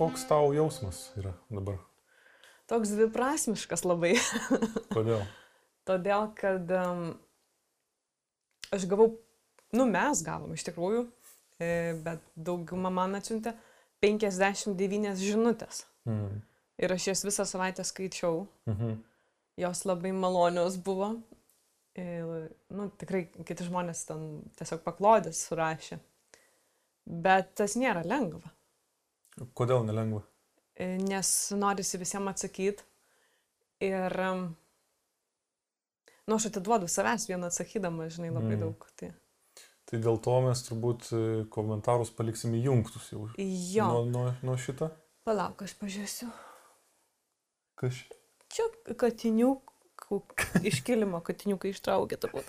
koks tau jausmas yra dabar? Toks dviprasmiškas labai. Kodėl? Todėl, kad um, aš gavau, nu mes gavom iš tikrųjų, e, bet dauguma man atsiuntė 59 žinutės. Mm. Ir aš jas visą savaitę skaičiau. Mhm. Jos labai malonios buvo. Ir, nu, tikrai kiti žmonės ten tiesiog paklodės surašė. Bet tas nėra lengva. Kodėl nelengva? E, Nes norisi visiems atsakyti. Ir, nu, aš atiduodu savęs vieną atsakydama, žinai, labai Mm. daug. Tai, Tai dėl to mes turbūt e, komentarus paliksim įjungtus jau. jo, Nuo, nuo, nuo šito. palauk, aš pažiūrėsiu. Kas čia? Katiniukų, iškilimo katiniukai ištraukė turbūt.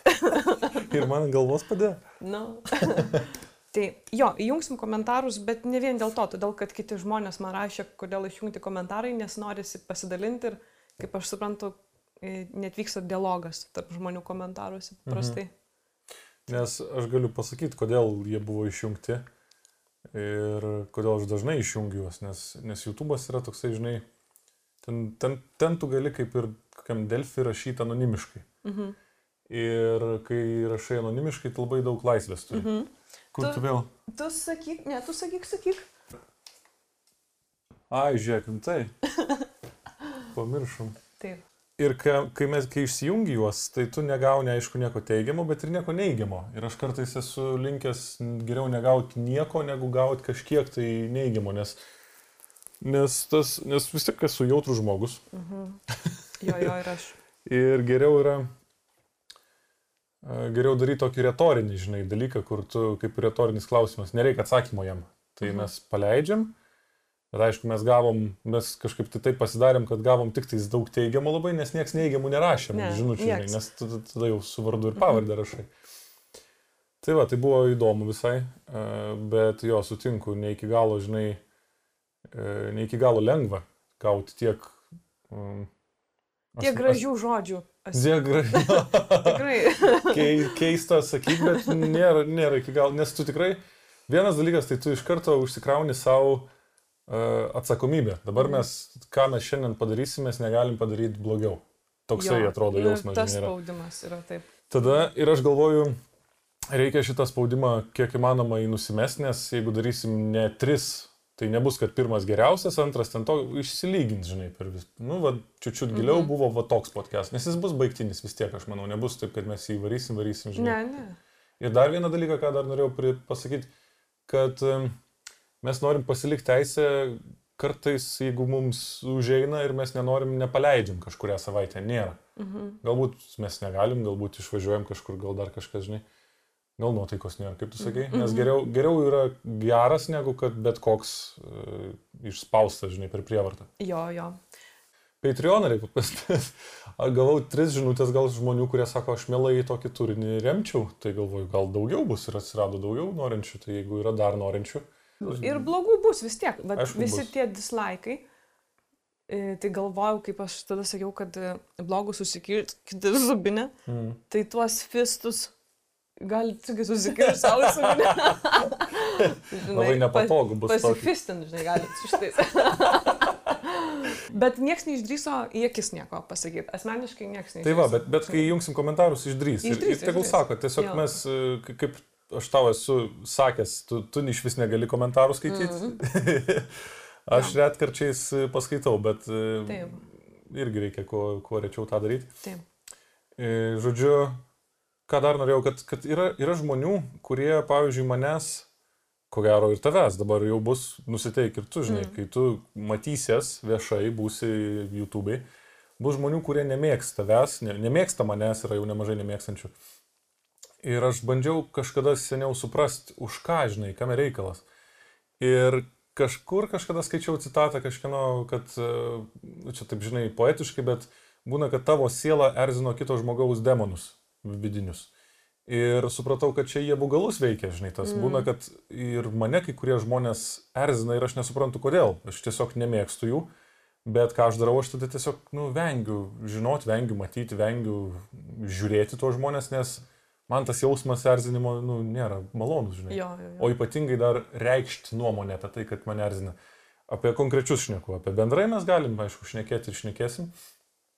Ir man galvos padėjo. Na. tai jo, įjungsim komentarus, bet ne vien dėl to, todėl kad kiti žmonės man rašė, kodėl išjungti komentarai, nes norisi pasidalinti ir, kaip aš suprantu, e, net vyksta dialogas tarp žmonių komentaruose paprastai. Mhm. Nes aš galiu pasakyti, kodėl jie buvo išjungti ir kodėl aš dažnai išjungiu juos, nes, nes YouTube'as yra toksai, žinai, ten, ten, ten tu gali kaip ir kokiam Delfi rašyti anonimiškai. Mhm. Ir kai rašai anonimiškai, tu labai daug laisvės turi. Mhm. Kur Tu- tu vėl? Tu sakyk, ne, tu sakyk, sakyk. Ai, žiūrėkim, tai. Pamiršom. Taip. Ir kai, kai mes, kai išsijungi juos, tai tu negauni, aišku, nieko teigiamo, bet ir nieko neigiamo. Ir aš kartais esu linkęs geriau negauti nieko, negu gauti kažkiek tai neigiamo, nes, nes, tas, nes vis tik esu jautrus žmogus. Mhm. Jo, jo, ir aš. Ir geriau yra, geriau daryti tokį retorinį, žinai, dalyką, kur tu kaip retorinis klausimas, nereikia atsakymo jam. Tai Mhm. mes paleidžiam, bet aišku, mes gavom, mes kažkaip tai taip pasidarėm, kad gavom tik tais daug teigiamų labai, nes niekas neigiamų nerašė, Ne, žinučių, žinai, nieks. nes tada, tada jau su vardu ir pavardę rašai. Tai va, tai buvo įdomu visai, bet jo, sutinku, ne iki galo, žinai, e, ne iki galo lengva gauti tiek... um, Tiek gražių žodžių. Gražių. tikrai. Kei, keista sakyti, bet nėra, nėra iki galo, nes tu tikrai, vienas dalykas, tai tu iš karto užsikrauni savo uh, atsakomybę. Dabar Mhm. mes, ką mes šiandien padarysim, mes negalim padaryti blogiau. Toksai Jo, atrodo jausmas. Tas yra. spaudimas yra taip. Tada ir aš galvoju, reikia šitą spaudimą kiek įmanoma į nusimest, nes jeigu darysim ne tris, tai nebus, kad pirmas geriausias, antras ten to išsilygins, žinai, per vis. Nu, va, čiučiut giliau Mhm. buvo va toks podcast, nes jis bus baigtinis vis tiek, aš manau, nebus taip, kad mes jį varysim, varysim, žinai. Ne, ne. Ir dar vieną dalyką, ką dar norėjau pasakyti, kad mes norim pasilikti teisę kartais, jeigu mums užeina ir mes nenorim, nepaleidžiam kažkuria savaitę. Nėra. Mhm. Galbūt mes negalim, galbūt išvažiuojam kažkur, gal dar kažkas, žinai. Gal nuotaikos nėra, kaip tu sakai. Nes Mhm. geriau, geriau yra geras, negu kad bet koks uh, išspaustas, žinai, per prievartą. Jo, jo. Patreon reikia pasitęs. Gavau tris žinutės gal žmonių, kurie sako, aš mielai tokį turinį remčiau. Tai galvoju, gal daugiau bus ir atsirado daugiau norinčių. Tai jeigu yra dar norinčių. Ir blogų bus vis tiek. Bet Aišku, visi bus. tie dislaikai. e, Tai galvojau, kaip aš tada sakiau, kad e, blogus susikirti zubinę, Mm. tai tuos fistus gali susikirti savo zubinę. Labai nepatogu bus. Pasifistin, žinai, gali su šitais. bet nieks neišdryso į akis nieko pasakyti. Asmeniškai nieks neišdryso. Tai va, bet, bet kai jungsim komentarus, išdrys. Ir, Išdrįs, ir tegul sako, tiesiog Jo. mes, e, kaip aš tau esu sakęs, tu, tu iš vis negali komentarų skaityti. Mhm. aš retkarčiais e, paskaitau, bet e, Taip. irgi reikia kuo, kuo rečiau tą daryti. Taip. Žodžiu, ką dar norėjau, kad, kad yra, yra žmonių, kurie, pavyzdžiui, manęs, ko gero ir tavęs dabar jau bus nusiteik ir tu, žinai, Mm. kai tu matysies viešai, būsi YouTube'ai, bus žmonių, kurie nemėgsta tavęs, ne, nemėgsta manęs, yra jau nemažai nemėgstančių. Ir aš bandžiau kažkada seniau suprasti, už ką, žinai, kam reikalas. Ir kažkur kažkada skaičiau citatą kažkieno, kad, e, nu, čia taip žinai, poetiškai, bet būna, kad tavo siela erzino kito žmogaus demonus vidinius. Ir supratau, kad čia jie bugalus veikia, žinai, tas. Mm. Būna, kad ir mane kai kurie žmonės erzina ir aš nesuprantu kodėl. Aš tiesiog nemėgstu jų. Bet ką aš darau, aš tada tiesiog, nu, vengiu žinoti, vengiu matyti, vengiu žiūrėti tuos žmonės, nes man tas jausmas erzinimo, nu, nėra malonus, žinai. Jo, jo, jo. O ypatingai dar reikšti nuomonę apie tai, kad mane erzina. apie konkrečius šneku, apie bendrai mes galim, aišku, šnekėti ir šnekėsim,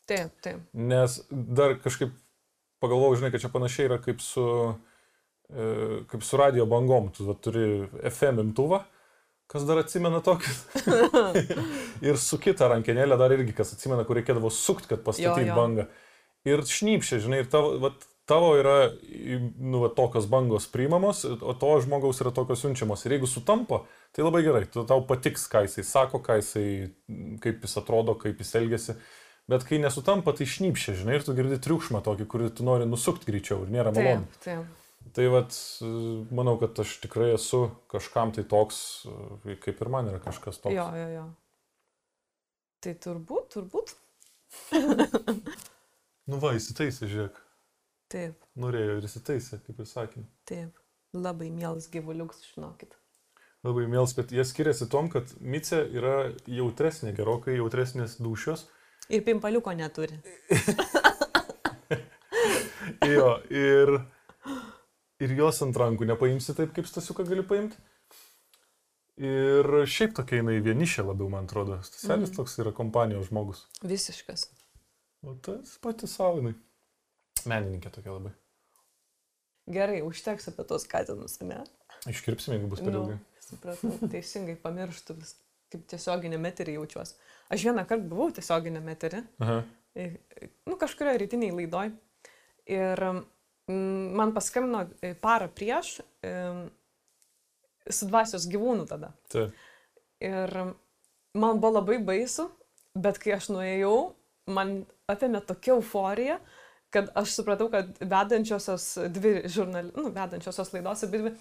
Taip, taip. nes dar kažkaip pagalvojau, žinai, kad čia panašiai yra kaip su, e, kaip su radio bangom, tu va, turi FM imtuvą, kas dar atsimena tokį. ir su kita rankenėlė dar irgi, kas atsimena, kur reikėdavo sukti, kad pastatyti bangą. Ir šnypšė, žinai, ir tavo, va, tavo yra, nu, va, tokios bangos priimamos, o to žmogaus yra tokios siunčiamos. Ir jeigu sutampa, tai labai gerai, tu tau patiks, ką jisai sako, ką jisai, kaip jis atrodo, kaip jis elgesi. Bet kai nesutampa, tai šnypšė, žinai, ir tu girdi triukšmą tokį, kurį tu nori nusukti greičiau ir nėra malonu. Taip, taip. Tai vad, manau, kad aš tikrai esu kažkam tai toks, e, kaip ir man yra kažkas toks. Jo, jo, jo. Tai turbūt, turbūt. Nu va, įsitaisė, žiūrėk. Taip, Norėjo ir įsitaisė, kaip ir sakė. taip. Labai mielas gyvuliuks, žinokit. Labai mėls, bet jie skiriasi tom, kad Mice yra jautresnė, gerokai jautresnės dušios. Ir pimpaliuko neturi. Jo, ir, ir jos ant rankų nepaimsi taip, kaip stasiuką gali paimti. Ir šiaip tokia jinai vienišė labiau, man atrodo. Staselis Mhm. toks yra kompanijos žmogus. Visiškas. O tas pati savo jinai. Menininkė tokia labai. Gerai, užteks apie tos katinus, ne? Iškirpsim, jeigu bus per ilgai. supratau, teisingai pamirštu vis, kaip tiesioginė meterį jaučiuosi. Aš vieną kartą buvau tiesioginė meterį, Aha. nu kažkurioje rytiniai laidoj. Ir mm, man paskambino e, parą prieš e, su dvasios gyvūnų tada. Taip. Ir man buvo labai baisu, bet kai aš nuėjau, man apėmė tokia euforija, kad aš supratau, kad vedančiosios dvi žurnal... nu, vedančiosios laidos abi dvi,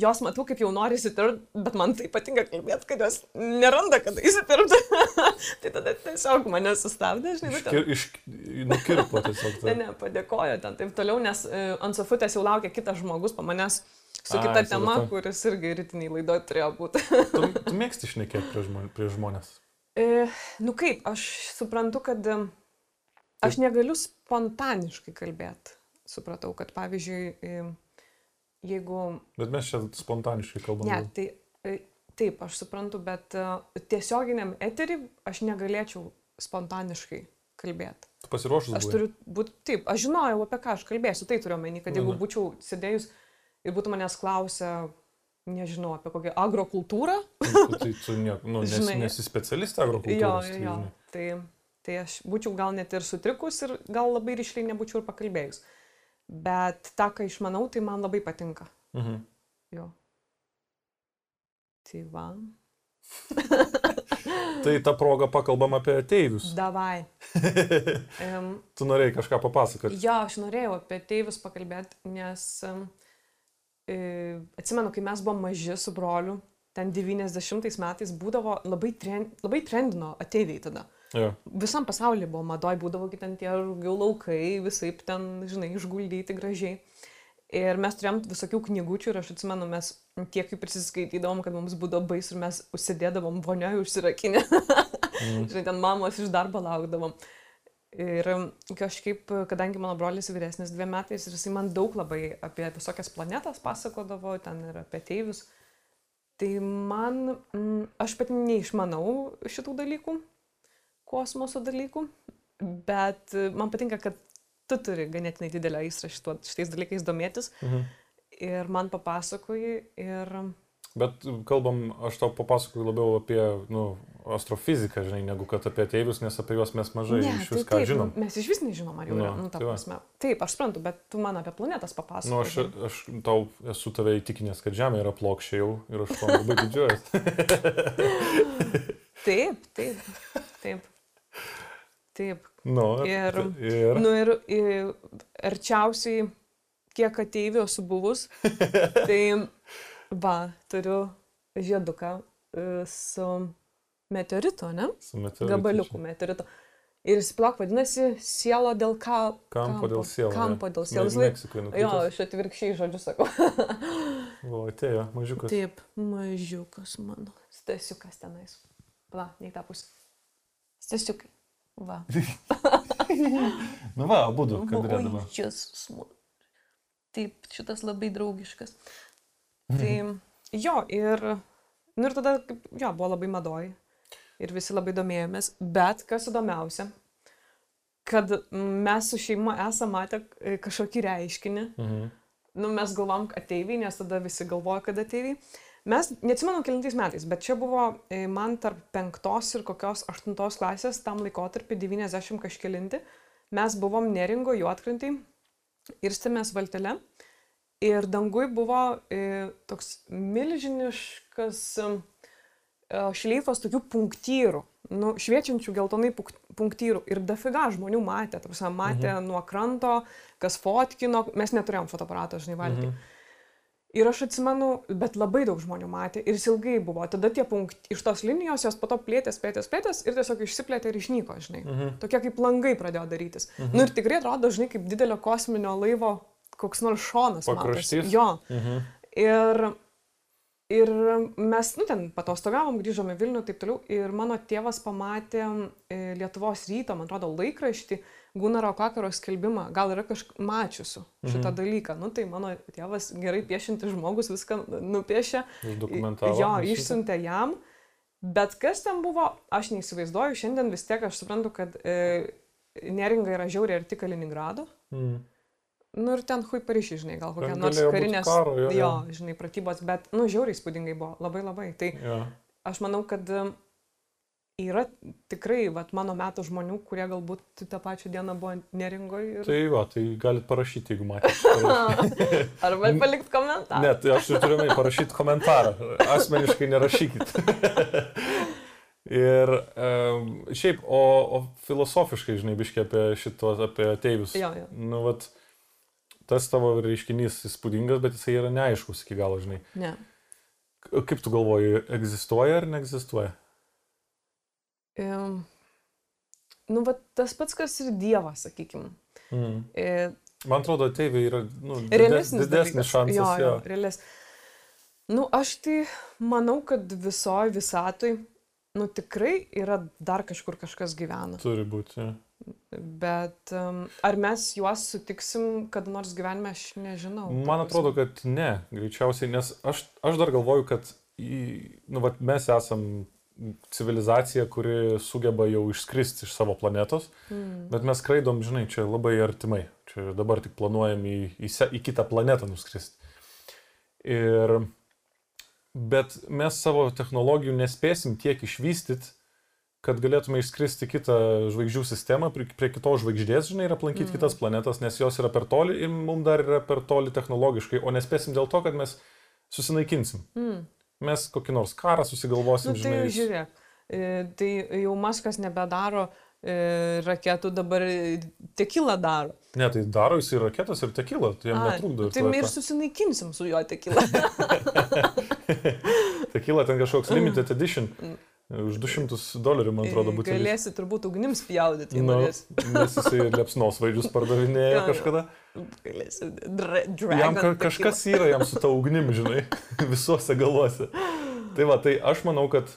jos matau, kaip jau nori įsitirpti, bet man tai patinka kalbėti, kad jos neranda, kada įsitirpti. tai tada tiesiog mane sustabdė, žinai, nu, ten- Iškir, iš, nukirpo tiesiog. Ne, Tai. ne, padėkojo ten taip toliau, nes e, ant sofutės jau laukia kitas žmogus po manęs su Ai, kita tema, supratau. kuris irgi rytiniai laidoj turėjo būti. Tu, tu mėgsti šnekėti prie, žmon, prie žmonės. E, nu kaip, aš suprantu, kad e, aš negaliu spontaniškai kalbėti. Supratau, kad pavyzdžiui, e, jeigu... Bet mes čia spontaniškai kalbame. Ne, tai e, taip, aš suprantu, bet e, tiesioginiam eterį aš negalėčiau spontaniškai kalbėti. Tu pasiruošus Aš turiu būti, taip, aš žinojau, apie ką aš kalbėsiu, tai turiu omeny, kad Nu, jeigu nu. būčiau sėdėjus ir būtų manęs klausę, nežinau, apie kokią agrokultūrą, Tu, tai tu ne, nu, nes, Žinai. nesi specialistė jo, agrokultūros. jo, tai jo, žinai. tai, tai aš būčiau gal net ir sutrikus ir gal labai ryšliai nebūčiau ir pakalbėjus. Bet tą, ką išmanau, tai man labai patinka. Mhm. Jo. Tai va. Tai tą progą pakalbam apie ateivius. Davai. Um, tu norėjai kažką papasakoti. Jo, aš norėjau apie tėvus pakalbėti, nes um, e, atsimenu, kai mes buvom maži su broliu, ten 90 metais būdavo labai, tren, labai trendino ateiviai tada. Jo. Visam pasaulyje buvo madoj, būdavo ten tie rugių laukai, visai ten, žinai, išguldyti gražiai. Ir mes turėjom visokių knygučių ir aš atsimenu, mes tiek jų prisiskaitydavom, kad mums būdavo baisu ir mes užsidėdavom vonioje užsirakinę. Mm. Žinai, ten mamos iš darbo laukdavom. Ir um, kažkaip, kadangi mano brolis vyresnis dviem metais ir jisai man daug labai apie visokias planetas pasakodavo, ten ir apie teivius, tai man, mm, aš pati neišmanau šitų dalykų, kosmoso dalykų, bet e, man patinka, kad tu turi ganėtinai didelę šituo, šitais dalykais domėtis Mhm. ir man papasakoji ir Bet kalbam, aš tau papasakoju labiau apie nu, astrofiziką, žinai, negu kad apie ateivius, nes apie juos mes mažai Ne, iš vis tai ką taip, žinom. Mes iš vis nežinom, ar jau Nu, yra. Nu, ta tai prasme. taip, aš suprantu, bet tu man apie planetas Nu, papasakoji. aš, aš tau esu tave įtikinęs, kad Žemė yra plokščia jau ir aš to labai didžiuojuosi. Taip, taip, taip. Taip. nu, Ir- ir Nu ir, ir arčiausiai, kiek ateivių esu buvus, tai va, turiu žieduką e, su meteoritu, ne? su meteoritu Gabaliuku čia. meteorito. Ir jis plak vadinasi sielo dėl ką. Kampo dėl sielo. Kampo dėl. Laik... Meksikoje Jo, nukritęs. aš atvirkščiai žodžiu sakau. O, atėjo, mažiukas. Taip, mažiukas mano. Stasiukas tenais. Pla, nei tą pusę. Stasiukai. Va. Nu va, abu du, kad Jėzus, man. Taip, šitas labai draugiškas. Tai jo, ir Nu ir tada, jo, buvo labai madoj. Ir visi labai domėjomės. Bet kas įdomiausia, kad mes su šeima esame matę e, kažkokį reiškinį. Mhm. Nu, mes galvom ateiviai, nes tada visi galvoja, kad ateiviai. Mes, neatsimenu kelintais metais, bet čia buvo e, man tarp penktos ir kokios aštuntos klasės, tam laikotarpį 90 kažkelinti, mes buvom neringo juotkrantį ir stėmės valtelę. Ir dangui buvo e, toks milžiniškas e, šleifas tokių punktyrų, nu, šviečiančių geltonai punk- punktyrų. Ir dafiga žmonių matė, ta prasme, matė mhm. nuo kranto, kas fotkino, mes neturėjom fotoaparato, žinai, valtį. Mhm. Ir aš atsimenu, bet labai daug žmonių matė ir jis ilgai buvo. Tada tie punktai iš tos linijos jos po to plėtės, plėtės, plėtės ir tiesiog išsiplėtė ir išnyko, žinai. Mhm. Tokie kaip langai pradėjo darytis. Mhm. Nu ir tikrai atrodo, žinai, kaip didelio kosminio laivo koks nors šonas. Pakraštys? Jo. Mhm. Ir, ir mes, nu, ten patostogavom, grįžome Vilnių ir taip toliau. Ir mano tėvas pamatė e, Lietuvos ryto, man atrodo, laikraštį, Gunaro Kakaro skelbimą. Gal yra kažkas mačiusiu šitą mhm. dalyką. Nu, tai mano tėvas gerai piešintis žmogus viską nupiešė. Uždokumentavo. Jo, išsiuntė jam. Bet kas ten buvo, aš neįsivaizduoju. Šiandien vis tiek aš suprantu, kad e, neringa yra žiauriai arti Kaliningrado. Mhm. Nu ir ten hui Paryžiai, žinai, gal kokia nors karinės. karo, jo, jo, jo. žinai, pratybos, bet, nu, žiauriai spūdingai buvo, labai labai. Tai Jo. aš manau, kad um, yra tikrai, vat, mano metų žmonių, kurie galbūt tą pačią dieną buvo neringoje. Ir... Tai va, tai galit parašyti, jeigu matėte. Arba palikti komentarą. Ne, tai aš turiu omeny parašyti komentarą. Asmeniškai nerašykit. Ir um, šiaip, o, o filosofiškai, žinai, biškiai apie šitos, apie ateivius. Jo, jo. Nu, vat, tas tavo reiškinys įspūdingas, bet jisai yra neaiškus iki galo, žinai. Ne. Kaip tu galvoji, egzistuoja ar neegzistuoja? Um, nu, bet tas pats, kas ir Dievas, sakykime. Mm. E, Man atrodo, ateiviai yra nu, dides, didesnis šansas. Jo, jo, reales. Nu, aš tai manau, kad visoji visatoj, nu, tikrai yra dar kažkur kažkas gyvena. Turi būti. Ja. Bet um, ar mes juos sutiksim, kad nors gyvenime, aš nežinau. Man atrodo, kad ne, greičiausiai, nes aš, aš dar galvoju, kad į, nu, vat mes esam civilizacija, kuri sugeba jau išskristi iš savo planetos, Mm. bet mes skraidom, žinai, čia labai artimai. Čia dabar tik planuojam į, į, se- į kitą planetą nuskristi. Ir, bet mes savo technologijų nespėsim tiek išvystyti, kad galėtume išskristi kitą žvaigždžių sistemą, prie, prie kitos žvaigždės, žinai, ir aplankyti mm. kitas planetas, nes jos yra per toli ir mums dar yra per toli technologiškai, o nespėsim dėl to, kad mes susinaikinsim. Mm. Mes kokį nors karą susigalvosim, Nu, tai žinai. jau žiūrėk, e, tai jau Maskas nebedaro e, raketų, dabar tekilą daro. Ne, tai daro jis ir raketas, ir tekilą, tai jam Ai, netrukdo. nu, Tai ir susinaikinsim su juo tekilą. Tekilą ten kažkoks limited edition. Už 200 dolerių, man atrodo, būtų. Galėsi turbūt ugnims pjaudyti, jei Nu, norėsi. nes jisai lepsnos vaidžius pardavinėja Jo, jo. kažkada. Galėsi dra Jam ka kažkas yra, jam su ta ugnim, žinai, visuose galuose. Tai va, tai aš manau, kad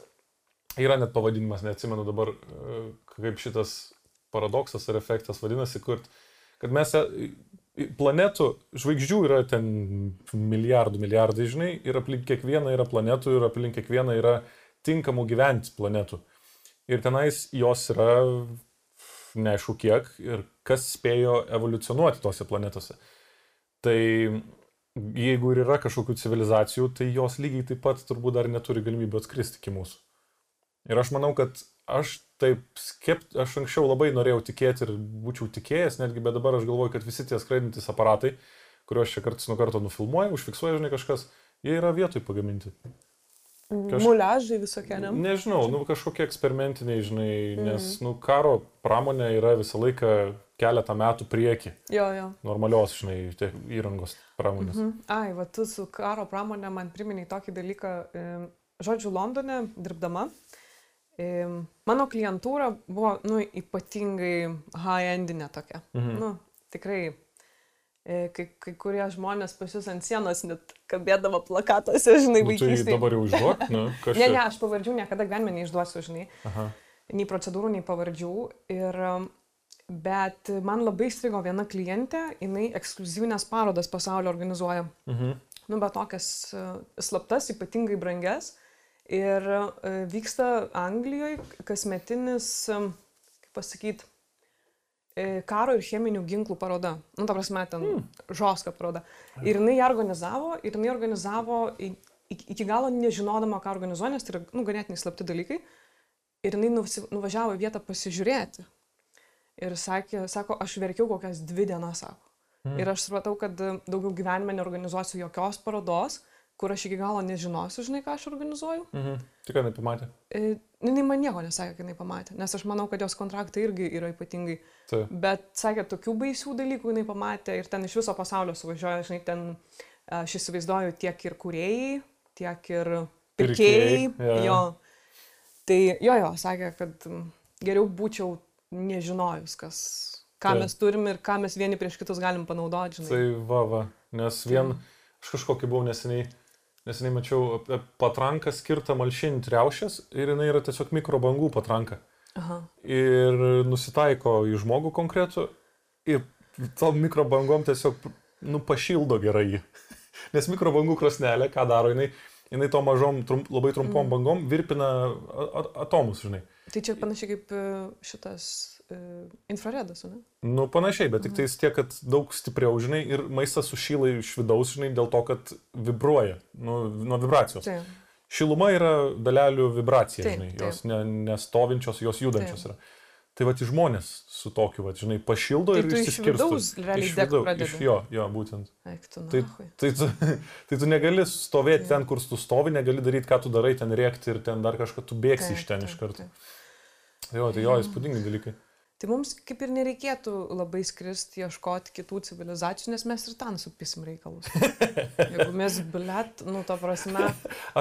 yra net pavadinimas, neatsimenu dabar, e, kaip šitas paradoksas ar efektas vadinasi, kur, kad mes e, planetų, žvaigždžių yra ten milijardų, milijardai, žinai, ir aplink kiekvieną yra planetų, ir aplink kiekvieną yra tinkamų gyventi planetų. Ir tenais jos yra neaišku kiek ir kas spėjo evoliucionuoti tose planetose. Tai jeigu ir yra kažkokių civilizacijų, tai jos lygiai taip pat turbūt dar neturi galimybę atskristi iki mūsų. Ir aš manau, kad aš taip skept, aš anksčiau labai norėjau tikėti ir būčiau tikėjęs, netgi, bet dabar aš galvoju, kad visi tie skraidantis aparatai, kuriuos čia kartais nuo karto nufilmuoja, užfiksuoja, žinai, kažkas, jie yra vietoj pagaminti. Kaž- Muliažai visokie, ne? Nežinau, nu kažkokie eksperimentiniai, žinai, nes, nu, karo pramonė yra visą laiką keletą metų prieki Jo, jo. normalios, žinai, įrangos pramonės. Mhm. Mhm. Ai, va, tu su karo pramonė man priminiai tokį dalyką. Žodžiu, Londone dirbdama, mano klientūra buvo, nu, ypatingai high-endinė tokia. Mhm. Nu, tikrai, kai, kai kurie žmonės pas jūs ant sienos net kabėdavo plakatuose, žinai, Nu, tai vaikystėje. dabar jau užduok, nu, kažkas. Ne, ne, aš pavardžių niekada gyvenime neišduosiu, žinai. Aha. nei procedūrų, nei pavardžių. Ir, um, bet man labai įstrigo viena klientė, jinai ekskluzyvinės parodas pasaulio organizuoja. Mhm. Nu, bet tokias uh, slaptas, ypatingai brangias. Ir e, vyksta Anglijoje kasmetinis, e, kaip pasakyti, karo ir cheminių ginklų paroda. Nu, ta prasme, ten mm. žoska paroda. Ir jinai ją organizavo, ir jinai organizavo iki galo nežinodama, ką organizuoja, nes tai yra, nu, ganėtinai slapti dalykai. Ir jinai nuvažiavo į vietą pasižiūrėti. Ir sakė, sako, aš verkiau kokias dvi dienas, sako. Mm. Ir aš supratau, kad daugiau gyvenime neorganizuosiu jokios parodos, kur aš iki galo nežinosiu, žinai, ką aš organizuoju. Mhm. Tik jinai pamatė? E, jinai man nieko nesakė, kad jinai pamatė, nes aš manau, kad jos kontraktai irgi yra ypatingai. Ta. Bet sakė, tokių baisių dalykų jinai pamatė ir ten iš viso pasaulio suvažiuoja, žinai, ten aš įsivaizduoju tiek ir kuriejai, tiek ir pirkėjai. Ja. Jo. Tai jo, jo, sakė, kad geriau būčiau nežinojus, kas, ką Ta. mes turim ir ką mes vieni prieš kitus galim panaudoti. Žinai. Tai va, va, nes vien, aš kažkokį buvau neseniai Neseniai mačiau patranką skirtą malšinti riaušės ir jinai yra tiesiog mikrobangų patranka. Aha. Ir nusitaiko į žmogų konkretų ir tom mikrobangom tiesiog nu, pašildo gerai. Nes mikrobangų krosnelė, ką daro, jinai, jinai to mažom, trump, labai trumpom mm. bangom virpina atomus, žinai. Tai čia panašiai kaip e, šitas E, infraredas, ne? Nu, panašiai, bet tik tais tiek, kad daug stipriau, žinai, ir maistas sušyla iš vidaus, žinai, dėl to, kad vibruoja, nu, nuo vibracijos. Taip. Šiluma yra dalelių vibracija, taip, žinai, jos ne, nestovinčios, jos judančios taip. yra. Tai va, žmonės su tokiu, va, žinai, pašildo tai ir išsiskirsto. Iš vidaus, realiai, iš vidaus. Iš jo, jo, būtent. Eiktu, tai, tai, tu, tai tu negali stovėti ten, kur tu stovi, negali daryti, ką tu darai, ten rėkti ir ten dar kažką, tu bėgsi iš ten iš karto. Jo, tai jo, įspūdingi dalykai. Tai mums kaip ir nereikėtų labai skristi, ieškoti kitų civilizacijų, nes mes ir ten supisim reikalus. Jeigu mes, blėt, nu, to prasme.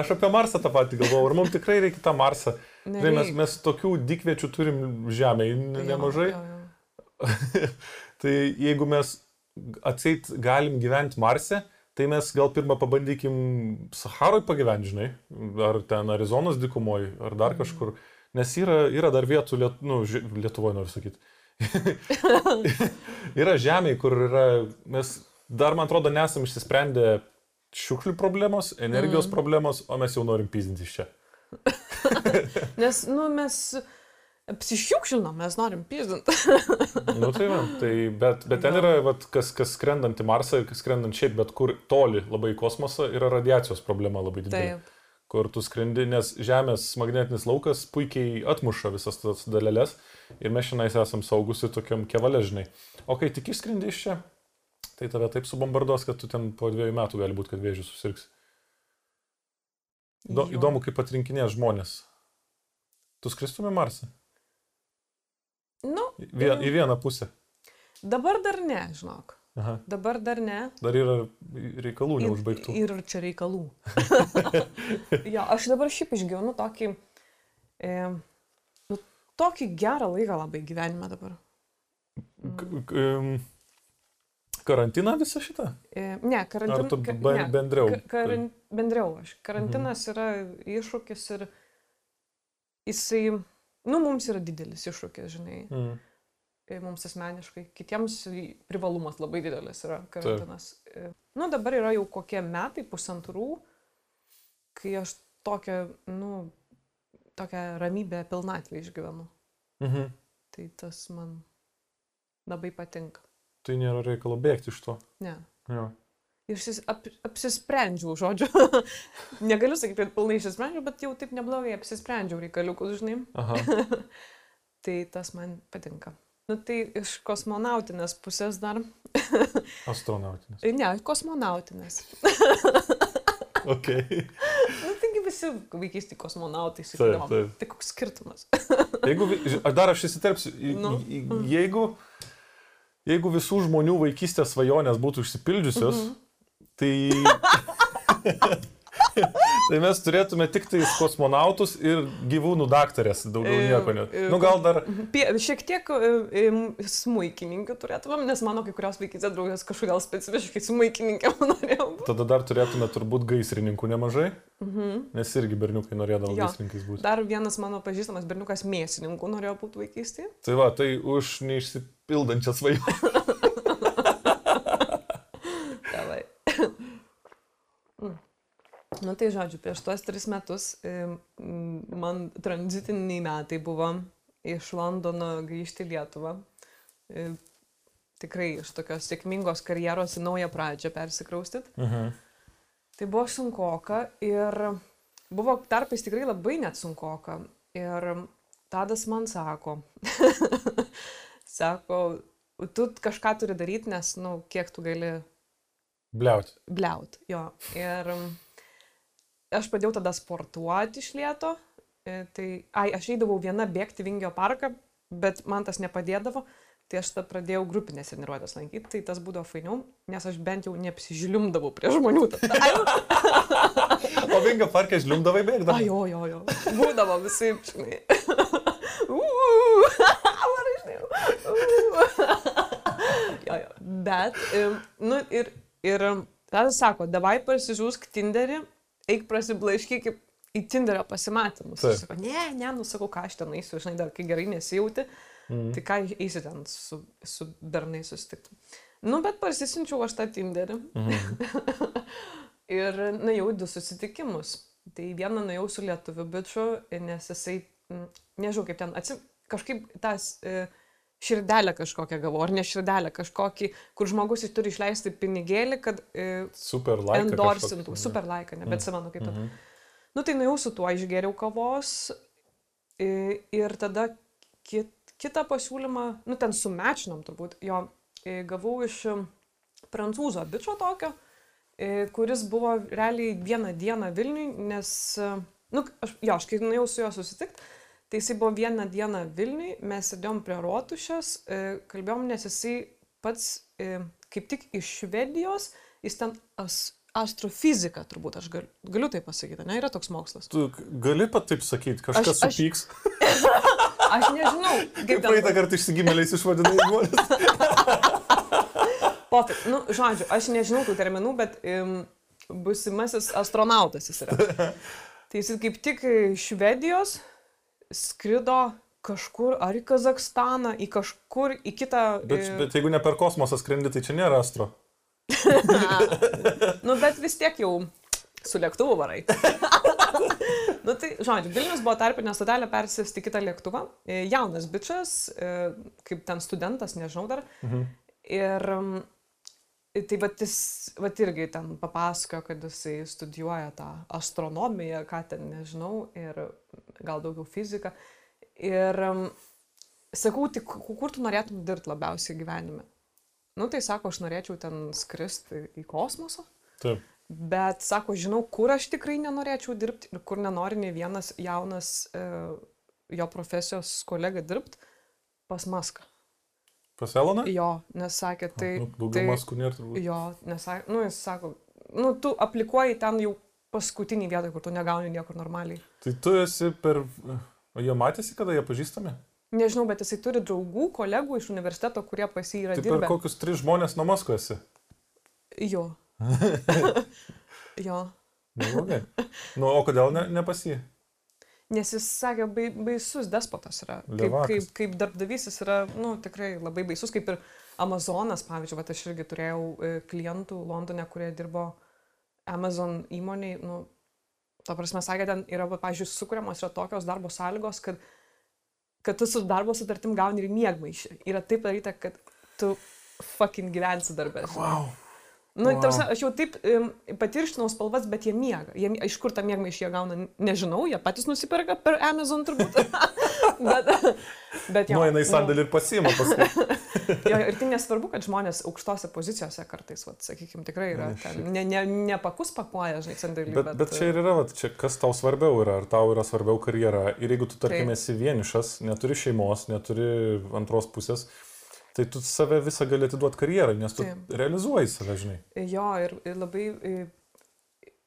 Aš apie Marsą tą patį galvoju, ar mums tikrai reikia tą Marsą. Nereik. Mes, mes tokių dikviečių turim Žemėje nemažai. Jo, jo, jo. tai jeigu mes atseit galim gyventi Marse, tai mes gal pirmą pabandykim Saharoj pagyventi, žinai, ar ten Arizonos dikumoje, ar dar mhm. kažkur. Mm Nes yra, yra dar vietų, liet, nu, Lietuvoje noriu sakyti. yra žemė, kur yra, mes dar, man atrodo, nesam išsisprendę šiukšlių problemos, energijos mm. problemos, o mes jau norim pizdinti iš čia. Nes, nu, mes apsišiukšlinom, mes norim pizdinti. nu tai man, tai, bet, bet ten yra, vat, kas, kas skrendant į Marsą ir kas skrendant šiaip, bet kur toli labai į kosmosą, yra radiacijos problema labai didelė. Taip kur tu skrendi, nes Žemės magnetinis laukas puikiai atmuša visas tas dalelės ir mes šiandien esam saugusi tokiam kevalėžnai. O kai tik išskrendi iš čia, tai tave taip subombarduos, kad tu ten po dviejų metų gali būti, kad vėžių susirgs. Do, įdomu, kaip atrinkinės žmonės. Tu skristum į Marsą? Nu. Vien, į vieną pusę. Dabar dar ne, žinok. Aha. Dabar dar ne. Dar yra reikalų neužbaigtų. Ir, ir čia reikalų. jo, aš dabar šiaip išgyvenu tokį, e, nu, tokį gerą laiką labai gyvenime dabar. Mm. Karantiną visą šitą? E, ne, karantiną. Ar tu ne, bendriau? Karan, bendriau aš. Karantinas mhm. yra iššūkis ir jisai, nu, mums yra didelis iššūkis, žinai. Mhm mums asmeniškai, kitiems privalumas labai didelis yra karantinas. Taip. Nu, dabar yra jau kokie metai, pusantrų, kai aš tokią, nu, tokią ramybę pilnatvę išgyvenu. Mhm. Tai tas man labai patinka. Tai nėra reikalo bėgti iš to. Ne. Jo. Ir ap, apsisprendžiau, žodžiu. Negaliu sakyti, kad pilnai išsisprendžiau, bet jau taip neblogai apsisprendžiau reikaliukus, žinai. tai tas man patinka. Nu, tai iš kosmonautinės pusės dar. Astronautinės. Ne, kosmonautinės. ok. Nu, taigi visi vaikystį kosmonautai sakydavo. Tai koks skirtumas? jeigu, aš dar aš įsiterpsiu, nu. jeigu, jeigu visų žmonių vaikystės svajonės būtų išsipildžiusios, -hmm. tai tai mes turėtume tik tai kosmonautus ir gyvūnų daktarės, daugiau nieko net. Nu gal dar. Šiek tiek smūkininkų turėtumėm, nes mano kai kurios vaikystės draugės kažkodėl specifiškai smūkininkė norėjau. Tada dar turėtume turbūt gaisrininkų nemažai, mhm. nes irgi berniukai norėdavo jo. gaisrininkais būti. Dar vienas mano pažįstamas berniukas mėsininkų norėjo būti vaikystėje. Tai va, tai už neišsipildančią svajonę. Nu tai žodžiu, prieš tuos tris metus man tranzitiniai metai buvo iš Londono grįžti į Lietuvą. Tikrai iš tokios sėkmingos karjeros į naują pradžią persikraustit. Mhm. Tai buvo sunkoka ir buvo tarpais tikrai labai net sunkoka. Ir Tadas man sako, sako, tu kažką turi daryti, nes, na, nu, kiek tu gali Bliauti. bliaut. Jo. Ir aš pradėjau tada sportuoti iš lieto. E, Tai, ai, aš eidavau viena bėgti Vingio parką, bet man tas nepadėdavo. Tai aš tada pradėjau grupinės treniruotės lankyti, tai tas būdavo fainiau, nes aš bent jau neapsižliumdavau prie žmonių. O Vingio parke žliumdavai bėgdavai? ai, jo, jo, jo. Būdavo visi, žinai. Jo, jo. Bet, nu ir, ir tada sako, davai pasižiūrėk Tinderį, eik prasiblaškyk į Tinderio pasimatymus. Aš sakau, ne, ne, nusakau, ką aš ten eisiu, žinai, dar kai gerai nesijauti, Mhm. tai ką eisi ten su, su bernai susitikti. Nu, bet pasisinčiau aš tą Tinderį. Mhm. ir nuėjau du susitikimus. Tai vieną nuėjau su lietuviu bičiu, nes jisai, mm, nežinau kaip ten, atsim, kažkaip tas e, širdelę kažkokią gavau, ar ne širdelę, kažkokį, kur žmogus jis turi išleisti pinigėlį, kad e, Super like. endorsintų, super laiką, nebeatsimenu kaip ten. Mhm. Nu tai nuėjau su tuo, išgėriau kavos ir tada kit, kitą pasiūlymą, nu ten sumečinam turbūt, jo gavau iš em, prancūzo bičio tokio, kuris buvo realiai vieną dieną Vilniui, nes, e, nu, aš, jo, aš kai nuėjau su juo susitikti, tai jisai buvo vieną dieną Vilniui, mes sėdėjom prie rotušės, e, kalbėjom, nes jisai pats e, kaip tik iš Švedijos, jis ten as, astrofizika, turbūt aš galiu, galiu tai pasakyti, ne, yra toks mokslas. Tu gali pat taip sakyti, kažkas Aš- aš- supyks. Aš nežinau, kaip praeitą kartą išsigimėliais išvadinai žmonės. Pofik, nu, žodžiu, aš nežinau tų terminų, bet um, busimasis astronautas jis yra. Tai jis kaip tik iš Švedijos skrido kažkur, ar į Kazakstaną, į kažkur, į kitą. Bet, e, bet jeigu ne per kosmosą skrendi, tai čia nėra astro. nu, bet vis tiek jau su lėktuvu varai. nu, tai, žodžiu, Vilnius buvo tarpinė stotelė persėsti kitą lėktuvą. E, Jaunas bičias, e, kaip ten studentas, nežinau dar. Mhm. Ir tai va jis, va irgi ten papasakojo, kad jisai studijuoja tą astronomiją, ką ten nežinau, ir gal daugiau fiziką. Ir um, sakau, ku- kur tu norėtum dirbti labiausiai gyvenime? Nu, tai sako, aš norėčiau ten skristi į kosmosą. Taip. Bet sako, žinau, kur aš tikrai nenorėčiau dirbti ir kur nenori nei vienas jaunas e, jo profesijos kolega dirbti pas Maską. Pas Eloną? Jo, nes sakė, tai... Nu, daugiau tai maskų nėra turbūt. Jo, nes, sa- nu, jis sako, nu, tu aplikuoji ten jau paskutinį vietą, kur tu negauni niekur normaliai. Tai tu esi per... O jie matėsi, kada jie pažįstami? Nežinau, bet jisai turi draugų, kolegų iš universiteto, kurie pas jį yra Tai per dirbę. kokius tris žmonės nuo Maskvo esi? Jo. jo. Neblogai. Nu, o kodėl ne, ne pas jį? Nes jis sakė, bai, baisus despotas yra. Kaip, kaip, kaip darbdavys jis yra, nu, tikrai labai baisus, kaip ir Amazonas, pavyzdžiui, va, aš irgi turėjau e, klientų Londone, kurie dirbo Amazon įmoniai, nu, ta prasme, sakė, ten yra, pavyzdžiui, sukūriamos yra tokios darbo sąlygos, kad, kad tu su darbo sutartim gauni ir miegmaišį. Yra taip daryta, kad tu fucking gyvensi darbę. Wow. Nu, Wow. tarsi, aš jau taip um, patirštinau spalvas, bet jie miega. Jie, iš kur tą miegmą iš jie gauna, nežinau, jie patys nusiperka per Amazon turbūt. bet, bet Nu, jinai sandėlį ir pasiima paskui. Jo, ir tai nesvarbu, kad žmonės aukštose pozicijose kartais, vat, sakykime, tikrai yra. Ne, Ten, ne, ne, nepakus pakuoja, žinai, sandėlį. Bet, bet čia ir yra, vat, čia, kas tau svarbiau yra, ar tau yra svarbiau karjera. Ir jeigu tu, tarkim, esi vienišas, neturi šeimos, neturi antros pusės, tai tu save visą gali atiduoti karjerai, nes tu Taip. realizuoji save, žinai. Jo, ir, ir labai,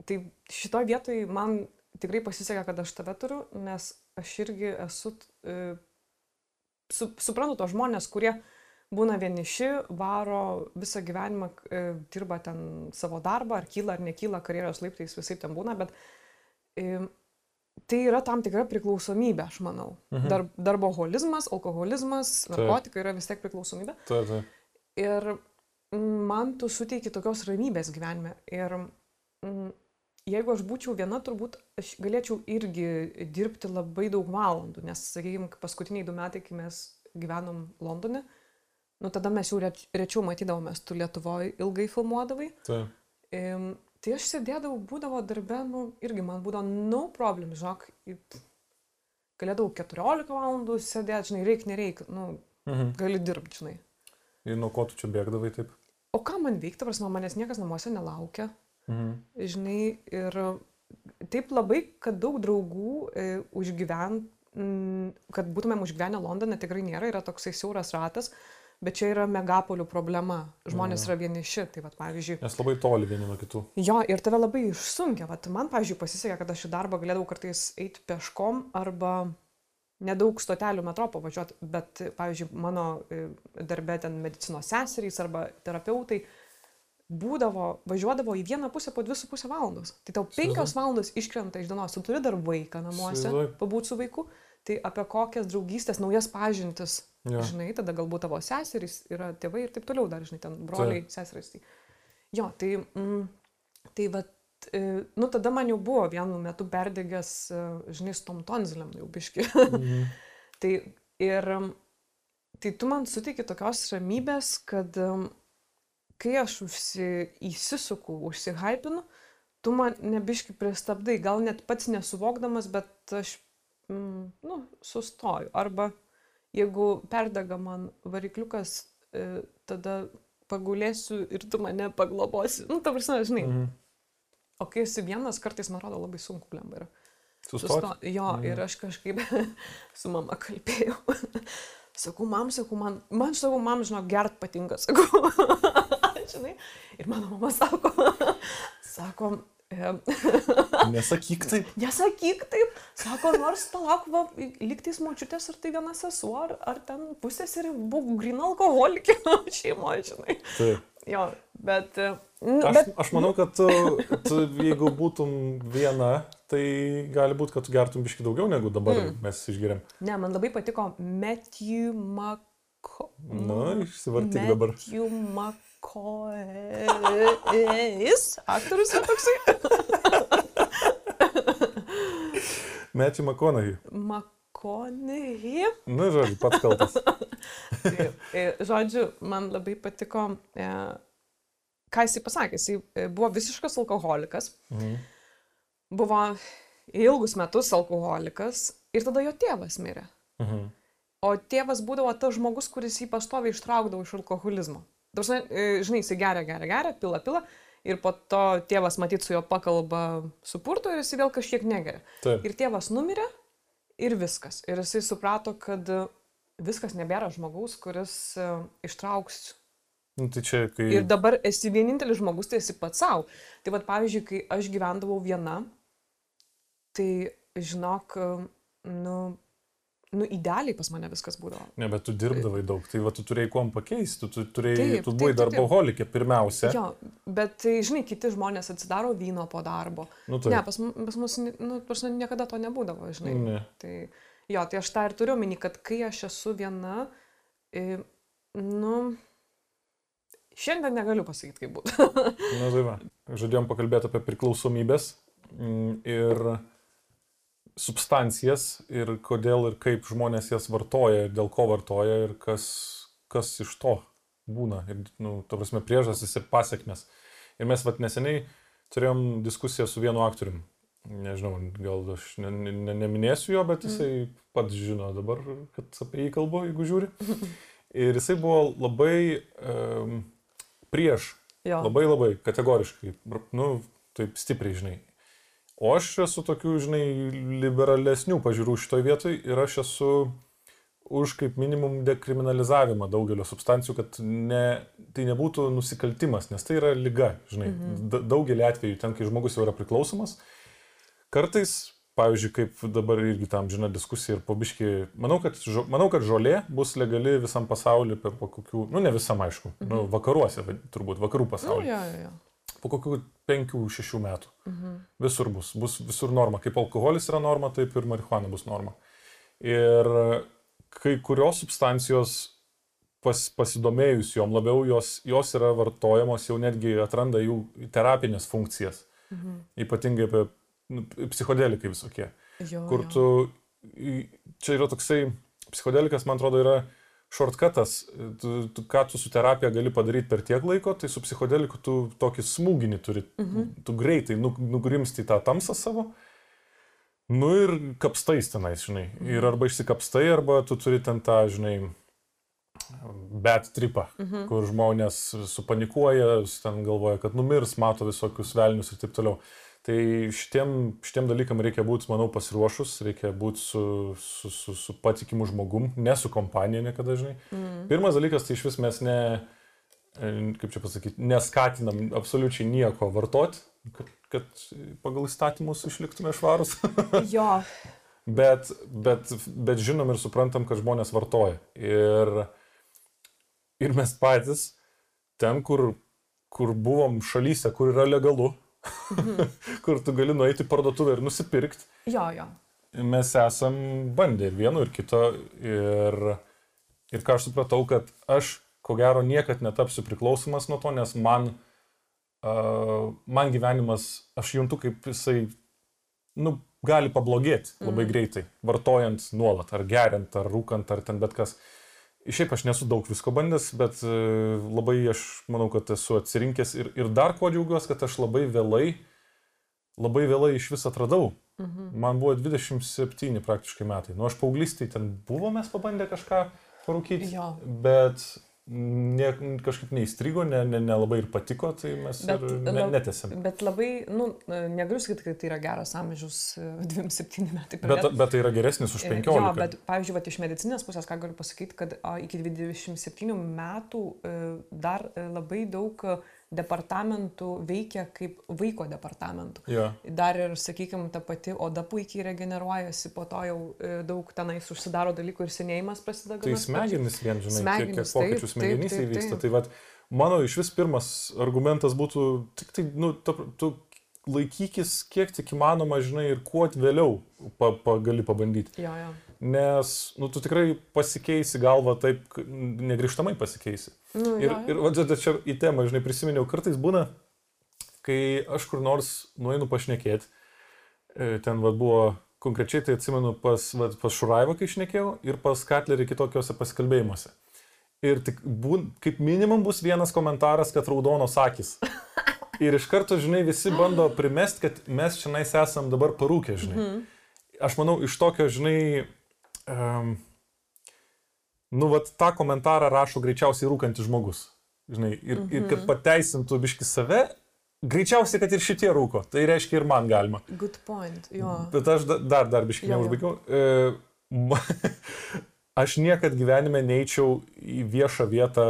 tai šitoje vietoje man tikrai pasisekė, kad aš tave turiu, nes aš irgi esu, su, suprantu tos žmonės, kurie būna vieniši, varo visą gyvenimą, dirba ten savo darbą, ar kyla ar nekyla karjeros laiptais, visai ten būna, bet tai yra tam tikra priklausomybė, aš manau. Mhm. Dar, darboholizmas, alkoholizmas, Taip. narkotika yra vis tiek priklausomybė. Ta, ta. Ir man tu suteiki tokios ramybės gyvenime. Ir mm, jeigu aš būčiau viena, turbūt aš galėčiau irgi dirbti labai daug valandų, nes, sakykime, paskutiniai du metai, kai mes gyvenom Londone, nu tada mes jau reč, rečiau matydavomės, tu Lietuvoje ilgai filmuodavai. Taip. Tai aš sėdėdavau, būdavo darbe, nu, irgi man būdavo no problem, žinok, galėdavau 14 valandų sėdėti, žinai, reik, nereik, nu, Mhm. gali dirbti, žinai. Ir nuo ko tu čia bėgdavai taip? O ką man veikti, prasme, manęs niekas namuose nelaukia, Mhm. žinai, ir taip labai, kad daug draugų e, užgyvent, m, kad būtumėm užgyvenę Londone, tikrai nėra, yra toksai siauras ratas, bet čia yra megapolių problema. Žmonės Jo. yra vieniši, tai vad, pavyzdžiui, Nes labai toli vieni nuo kitų. Jo, ir tave labai išsunkia. Vat man, pavyzdžiui, pasisekė, kad aš į darbą galėdavau kartais eiti peškom arba nedaug stotelių metro pavažiuoti, bet, pavyzdžiui, mano e, darbė ten medicinos seserys arba terapeutai būdavo, važiuodavo į vieną pusę po dvi su pusę valandos. Tai tau penkios valandos iškrenta iš dienos, tu turi dar vaiką namuose, Įsivaizduoju. pabūti su vaiku, tai apie kokias draugystės, naujas pažintis, Jo. žinai, tada galbūt tavo seserys yra tėvai ir taip toliau, dar, žinai, ten broliai, seserys. Tai. Jo, tai, mm, tai va, nu tada man jau buvo vienu metu perdegęs, e, žinai, su tom tonziliam jau biški. Mhm. tai ir, tai tu man suteiki tokios ramybės, kad mm, kai aš užsi, įsisuku, užsihypinu, tu man nebiški pristabdai, gal net pats nesuvokdamas, bet aš, mm, nu, sustoju. Arba jeigu perdega man varikliukas, e, tada pagulėsiu ir tu mane paglobosi. Nu, ta prasme, žinai. Mhm. O kai esi vienas, kartais man atrodo labai sunku lemba yra. Susto, jo, Mhm. ir aš kažkaip su mama kalbėjau. Sakau, mam, sakau, man, man, sakau, mam, žinok, gert patinka, sakau. Žinai, ir mano mama sako, sako, Nesakyk taip. nesakyk taip, sako, nors palauk, va, liktais močiutės, ar tai viena sesuo, ar, ar ten pusės ir buvo grina alkoholikė šeimoje, žinai. taip. Jo, bet, nu, Aš, bet aš manau, kad tu, tu, jeigu būtum viena, tai gali būti, kad tu gertum biški daugiau negu dabar Mm. mes išgeriam. ne, man labai patiko Matthew Mako. Na, išsivartyk dabar. Matthew Makois. Aktorius yra toksai. Matthew McConaughey. Makonai. Nu, žodžiu, pats kaltas. Tai, e, Žodžiu, man labai patiko, e, ką jisai pasakė. Jisai e, buvo visiškas alkoholikas, Mhm. buvo ilgus metus alkoholikas ir tada jo tėvas mirė. Mhm. O tėvas būdavo tas žmogus, kuris jį pastoviai ištraukdavo iš alkoholizmo. Dažnai, žinai, jisai geria, geria, geria, pila, pila. Ir po to tėvas matyt su juo pakalba supurto ir jisai vėl kažkiek negeria. Taip. Ir tėvas numirė ir viskas. Ir jisai suprato, kad e, viskas nebėra žmogaus, kuris e, ištrauks. Nu, tai čia, kai... Ir dabar esi vienintelis žmogus, tai esi pats savo. Tai vad, pavyzdžiui, kai aš gyvendavau viena, tai žinok, e, nu, nu, idealiai pas mane viskas būdavo. Ne, bet tu dirbdavai daug, tai va, tu turėjai kuom pakeisti, tu, tu, turėjai, Taip, tu buvai darboholikė pirmiausia. Jo, bet tai, žinai, kiti žmonės atsidaro vyno po darbo. Nu, Ne, pas, pas mus, nu, pas mus niekada to nebūdavo, žinai. Ne. Tai, jo, tai aš tą ir turiu omeny, kad kai aš esu viena, e, nu, šiandien negaliu pasakyti, kaip būtų. Na, tai va. Žadėjom pakalbėti apie priklausomybės mm, ir substancijas ir kodėl ir kaip žmonės jas vartoja, dėl ko vartoja ir kas, kas iš to būna. Ir, nu, to prasme, priežastis ir pasiekmes. Ir mes vat neseniai turėjom diskusiją su vienu aktorium. Nežinau, gal aš ne, ne, ne, neminėsiu jo, bet jisai pats žino dabar, kad apie jį kalbu, jeigu žiūri. Ir jisai buvo labai um, prieš Jo. Labai labai kategoriškai, nu, taip stipriai, žinai. O aš esu tokių, žinai, liberalesnių pažiūrų šitoje vietoje ir aš esu už kaip minimum dekriminalizavimą daugelio substancijų, kad ne, tai nebūtų nusikaltimas, nes tai yra lyga, žinai. Mhm. Daugelį atvejų ten, kai žmogus jau yra priklausomas, kartais, pavyzdžiui, kaip dabar irgi tam žina diskusija ir pobiški, manau, kad, manau, kad žolė bus legali visam pasauliu per kokių, nu ne visam aišku, mhm. nu, vakaruose, turbūt vakarų Nu, pasaulyje jo, jo, jo. Po kokių penkių, šešių metų. Mhm. Visur bus, bus visur norma. Kaip alkoholis yra norma, taip ir marihuana bus norma. Ir kai kurios substancijos pas, pasidomėjus jom labiau, jos, jos yra vartojamos, jau netgi atranda jų terapinės funkcijas. Mhm. Ypatingai apie nu, psichodelikai visokie. Jo, Kur jo. tu, čia yra toksai, psichodelikas, man atrodo, yra shortcutas, tu, tu, ką tu su terapija gali padaryti per tiek laiko, tai su psichodeliku tu tokį smūginį turi, mhm. tu greitai nu, nugrimsti tą tamsą savo. Nu ir kapstais tenais, žinai. Ir arba išsikapstai, arba tu turi ten tą, žinai, bet tripą, mhm. kur žmonės supanikuoja, ten galvoja, kad numirs, mato visokius velnius ir taip toliau. Tai šitiem, šitiem dalykam reikia būti, manau, pasiruošus, reikia būti su, su, su, su patikimu žmogum, ne su kompanija niekada, žinai. Mm. Pirmas dalykas, tai iš vis mes ne, e, kaip čia pasakyti, neskatinam absoliučiai nieko vartoti, kad, kad pagal įstatymus išliktume švarus. Jo, bet, bet, bet žinom ir suprantam, kad žmonės vartoja. Ir, ir mes patys, ten, kur, kur buvom šalyse, kur yra legalu, kur tu gali nueiti į parduotuvę ir nusipirkti, jo, jo. mes esam bandę ir vieno, ir kito. Ir, ir ką aš supratau, kad aš ko gero niekad netapsiu priklausomas nuo to, nes man, uh, man gyvenimas, aš juntu, kaip jisai, nu, gali pablogėti labai mm. greitai, vartojant nuolat, ar geriant, ar rūkant, ar ten bet kas. Šiaip aš nesu daug visko bandęs, bet e, labai aš manau, kad esu atsirinkęs ir, ir dar kuo džiaugiuosi, kad aš labai vėlai, labai vėlai iš vis atradau. Mhm. Man buvo 27 praktiškai metai. Nu, aš paauglystėje ten buvo, mes pabandę kažką parūkyti, bet ne, kažkaip neįstrigo, nelabai ne, ne labai ir patiko, tai mes Bet ir ne, netėsim. Bet labai, nu, negaliu sakyti, kad tai yra geras amžius, e, 27 metai. Bet, bet tai yra geresnis už E, 15. Jo, bet, pavyzdžiui, vat, iš medicinės pusės, ką galiu pasakyti, kad a, iki 27 metų e, dar e, labai daug e, departamentų veikia kaip vaiko departamentų. Jo. Dar ir, sakykime, ta pati oda puikiai regeneruojasi, po to jau e, daug tenais užsidaro dalykų ir senėjimas prasideda. Tai smegenys vien, žinai, kiek, kiek Smegenys, pokyčių taip, įvyksta. Tai vad, mano iš vis pirmas argumentas būtų, tik tai, nu, ta, tu laikykis kiek tik įmanoma, žinai, ir kuo vėliau pa, pa, gali pabandyti. Jo, jo. Nes, nu, tu tikrai pasikeisi galvą taip, negrižtamai pasikeisi. Nu, Ir, ir va, čia- čia į temą, žinai, prisiminiau, kartais būna, kai aš kur nors nueinu pašnekėti, e, ten va, buvo konkrečiai, tai atsimenu pas, va, pas Šuraivą, kai šnekėjau, ir pas Katlerį kitokiuose pasikalbėjimuose. Ir tik būn, kaip minimum bus vienas komentaras, kad raudonos akis. Ir iš karto, žinai, visi bando primest, kad mes čia esam dabar parūkę, žinai. Mhm. Aš manau, iš tokio, žinai, um, nu, vat tą komentarą rašo greičiausiai rūkantis žmogus. Žinai, ir, mhm. ir kad pateisintų biški save, greičiausiai, kad ir šitie rūko. Tai reiškia ir man galima. Good point. Jo. Bet aš da- dar, dar biški neužbaigiau. E, aš niekad gyvenime neįčiau į viešą vietą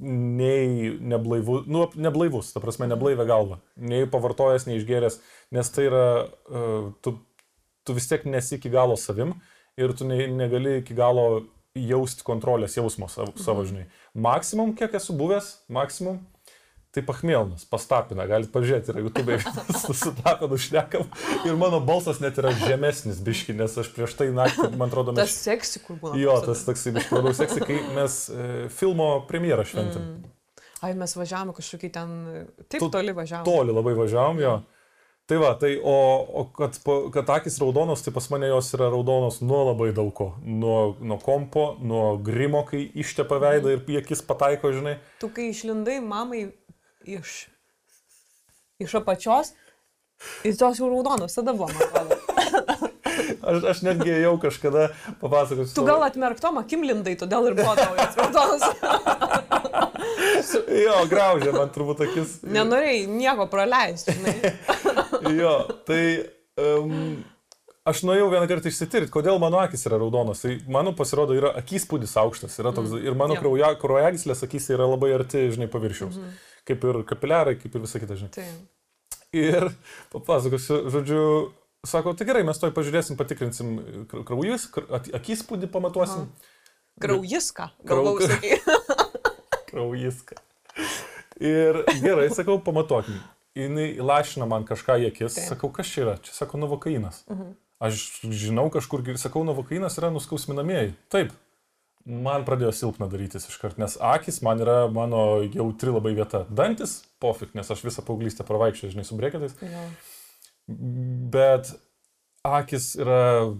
nei neblaivus, nu, neblaivus, ta prasme, neblaivę galvą, nei pavartojęs, nei išgeręs, nes tai yra, uh, tu, tu vis tiek nesi iki galo savim ir tu ne, negali iki galo jausti kontrolės jausmo savo, savo žinai. Maksimum, kiek esu buvęs, maksimum, tai pachmėlnas, pastapina, galite pažiūrėti, yra YouTube, susitapinu šnekam ir mano balsas net yra žemesnis biški, nes aš prieš tai naktį, man atrodo, mes... Tas seksi, kur būna. Jo, tas toksai biški labiau seksi, kai mes e, filmo premjerą šventėm. Mm. Ai, mes važiavome kažkokį ten, taip Tu- toli važiavome. Toli labai važiavom, jo. Tai va, tai o, o kad, kad akis raudonos, tai pas mane jos yra raudonos nuo labai daug ko. Nuo, nuo kompo, nuo grimo, kai ištepa veidą ir į akis pataiko, žinai. Tu kai išlindai mamai iš, iš apačios, ir tos jau raudonos, tada buvo, man atrodo. Aš, aš netgi jau kažkada papasakosiu. Tu gal atmerktom akim lindai, todėl ir buvo tau jos raudonos. Jo, graužė man turbūt akis. Nenorėjai nieko praleisti, žinai. Jo, tai um, aš nuėjau vieną kartą išsitirti, kodėl mano akis yra raudonos. Tai mano pasirodo yra akispūdis aukštas. Yra toks, mm. Ir mano krauja, kraujagyslės akis yra labai arti, žinai, paviršiaus. Mm -hmm. Kaip ir kapiliarai, kaip ir visa kita, žinai. Tai. Ir papasakosiu, žodžiu, sako, tai gerai, mes toj pažiūrėsim, patikrinsim kra- kraujus, akispūdį pamatuosim. Kraujiską, Krau- galvau, sakai. Kraujiską. Ir gerai, sakau, pamatuokim. Jis lašina man kažką į akis, Taip. sakau, kas čia yra? Čia sako novokainas. Mhm. Aš žinau kažkur, sakau, novokainas yra nuskausminamieji. Taip. man pradėjo silpna darytis iškart, nes akis man yra mano jautri labai vieta. Dantis, pofik, nes aš visą paauglystę pravaikščiau, žinai, su breketais. Jo. Bet akis yra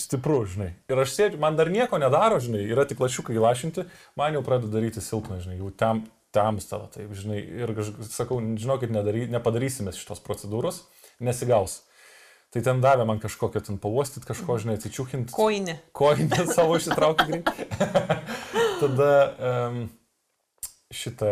stipru, žinai. Ir aš sėdžiu, man dar nieko nedaro, žinai, yra tik lašiukai įlašinti, man jau pradeda daryti silpna, žinai, jau tam, tam stalo, taip, žinai. Ir sakau, žinokit, nedary, nepadarysime šitos procedūros, nesigaus. Tai ten davė man kažkokią ten pavostyti, kažko, žinai, atsičiūkinti. Koinė. Koinę savo išsitraukti. Tada um, šitą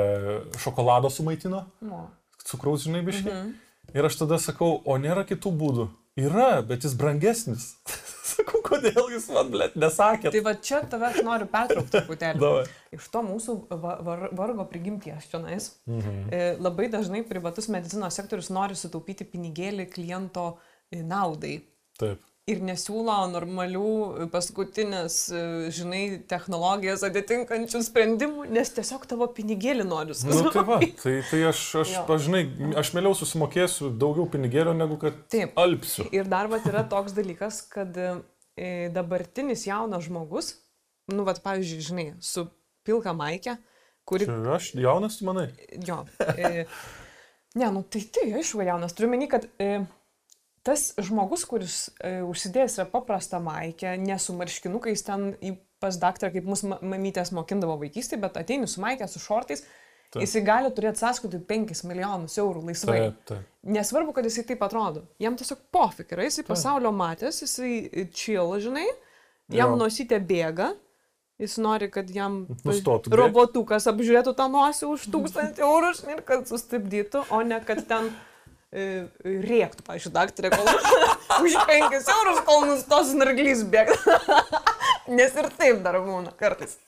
šokolado sumaitino, No. cukraus, žinai, biškai. Mhm. Ir aš tada sakau, o nėra kitų būdų. Yra, bet jis brangesnis. sakau, kodėl jūs man, blėt, nesakėt. Tai va čia tave aš noriu pertraukti truputėlį. Iš to mūsų va, var, vargo prigimties čionais Mhm. e, labai dažnai privatus medicinos sektorius nori sutaupyti pinigėlį kliento e, naudai. Taip. Ir nesiūlo normalių e, paskutinės, e, žinai, technologijas atitinkančių sprendimų, nes tiesiog tavo pinigėlį nori Nu, tai va, tai, tai aš, aš, Jo. aš, žinai, aš mieliau susimokėsiu daugiau pinigėlio, negu kad Taip. alpsiu. Ir dar vat yra toks dalykas, kad e, dabartinis jaunas žmogus, nu, vat, pavyzdžiui, žinai, su pilka maikė, kuri Čia aš jaunas, manai? Jo. E, ne, nu tai tai, aišku, jaunas. Turiu menį, kad e, tas žmogus, kuris e, užsidėjęs yra paprastą maikę, nesu marškinukais ten į pas daktarą, kaip mūsų ma- mamytės mokindavo vaikystėje, bet ateini su maikė, su šortais, Taip. jisai gali turėti sąskaitų 5 milijonus eurų laisvai. Taip, taip. Nesvarbu, kad jisai taip atrodo. Jam tiesiog pofik yra, jisai pasaulio matęs, jisai chill, žinai, jam Jo. nositė bėga, jis nori, kad jam Nustotų robotukas apžiūrėtų tą nosį už tūkstantį eurų ir kad sustabdytų, o ne kad ten rėktų, pažiūrėjau, daktarė, kol už 5 eurus, kol nustos narglys bėgti. Nes ir taip dar būna kartais.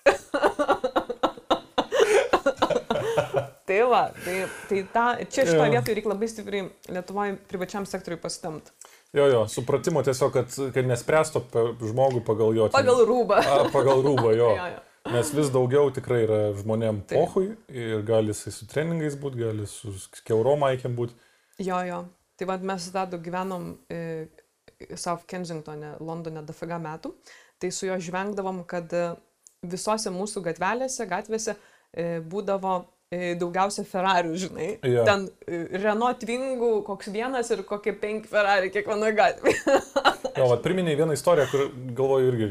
tai va, tai, tai ta, čia šitoje vietoje reikia labai stipriai Lietuvoje privačiam sektoriui pasitemti. Jo, jo, supratimo tiesiog, kad, kad nespręstų pe- žmogų pagal jo. Pagal rūbą. A, pagal rūbą, jo. Jo, jo. Nes vis daugiau tikrai yra žmonėm pohui ir gali jisai su treningais būti, gali su keurom aikėm būti. Jo, jo. Tai vad mes su Tadu gyvenom e, South Kensingtone, Londone dafiga metų. Tai su juo žvengdavom, kad e, visose mūsų gatvelėse, gatvėse e, būdavo e, daugiausia Ferrarių, žinai. Jo. Ten e, Renault Twingų koks vienas ir kokie penki Ferrari kiekvienoje gatvėje. Jo, vat priminėjai vieną istoriją, kur galvoju irgi,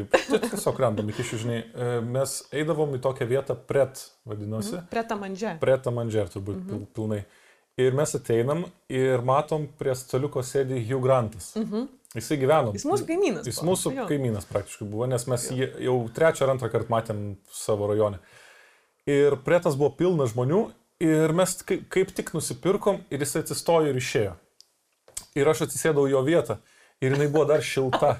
tiesiog random iki šių, žinai, mes eidavom į tokią vietą pret, vadinosi, Preta mandžė. pret Amanger turbūt Mhm. pil, pilnai. Ir mes ateinam ir matom prie staliuko sėdi Hugh Grantas. Jisai gyveno. Mhm. Jis mūsų kaimynas. Jis buvo. mūsų Jo. kaimynas praktiškai buvo, nes mes jį jau trečią ar antrą kartą matėm savo rajone. Ir pretas buvo pilnas žmonių ir mes kaip, kaip tik nusipirkom ir jis atsistojo ir išėjo. Ir aš atsisėdau jo vietą ir jinai buvo dar šilta.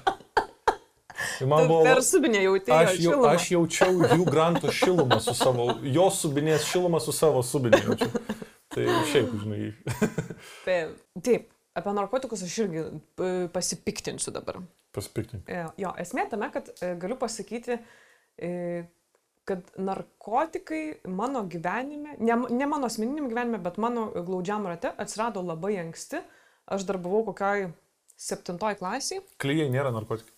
Ir man buvo... Per subinę jautėjau. Aš, jau, aš jaučiau jų grantų šilumą su savo, jo subinės šilumą su savo subinė jaučiu. Tai šiaip, žinai. Taip, taip, apie narkotikus aš irgi pasipiktinsiu dabar. Pasipiktink. E, Jo, esmė tame, kad e, galiu pasakyti, e, kad narkotikai mano gyvenime, ne, ne mano asmeniniam gyvenime, bet mano glaudžiam rate atsirado labai anksti. Aš dar buvau kokioj septintoj klasiai Klyjei nėra narkotikai.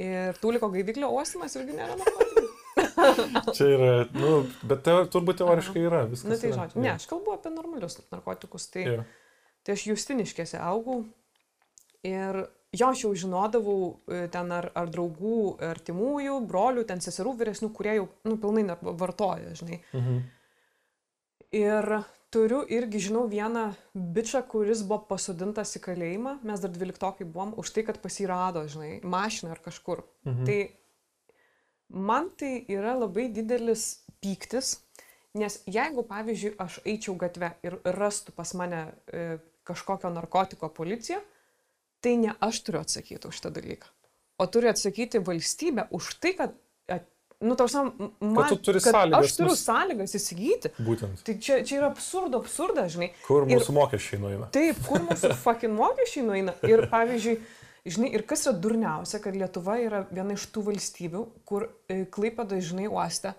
ir tūliko gaiviklio uostimas irgi nėra narkotikai. Čia yra, nu, bet te, turbūt teoriškai yra viskas. Na tai yra. žodžiu, ne, aš kalbu apie normalius narkotikus. Tai, Jo. tai aš justiniškėse augau ir jo aš jau žinodavau e, ten ar, ar draugų, artimųjų, brolių, ten seserų vyresnių, kurie jau nu, pilnai vartoja, žinai. Mhm. Ir turiu irgi, žinau, vieną bičią, kuris buvo pasodintas į kalėjimą, mes dar dvyliktokai buvom, už tai, kad pasirado, žinai, mašiną ar kažkur. Mhm. Tai man tai yra labai didelis pyktis, nes jeigu, pavyzdžiui, aš eičiau gatve ir rastų pas mane e, kažkokio narkotiko policija, tai ne aš turiu atsakyti už šitą dalyką, o turi atsakyti valstybė už tai, kad, nu, tausia, man, tu turi kad sąlygas aš turiu nus- sąlygas įsigyti. Būtent. Tai čia, čia yra absurdo, absurdas, žinai. Kur Ir- mūsų mokesčiai nueina? Taip, kur mūsų fucking mokesčiai nueina. Ir pavyzdžiui, žinai, ir kas yra durniausia, kad Lietuva yra viena iš tų valstybių, kur e, Klaipėda, žinai, uoste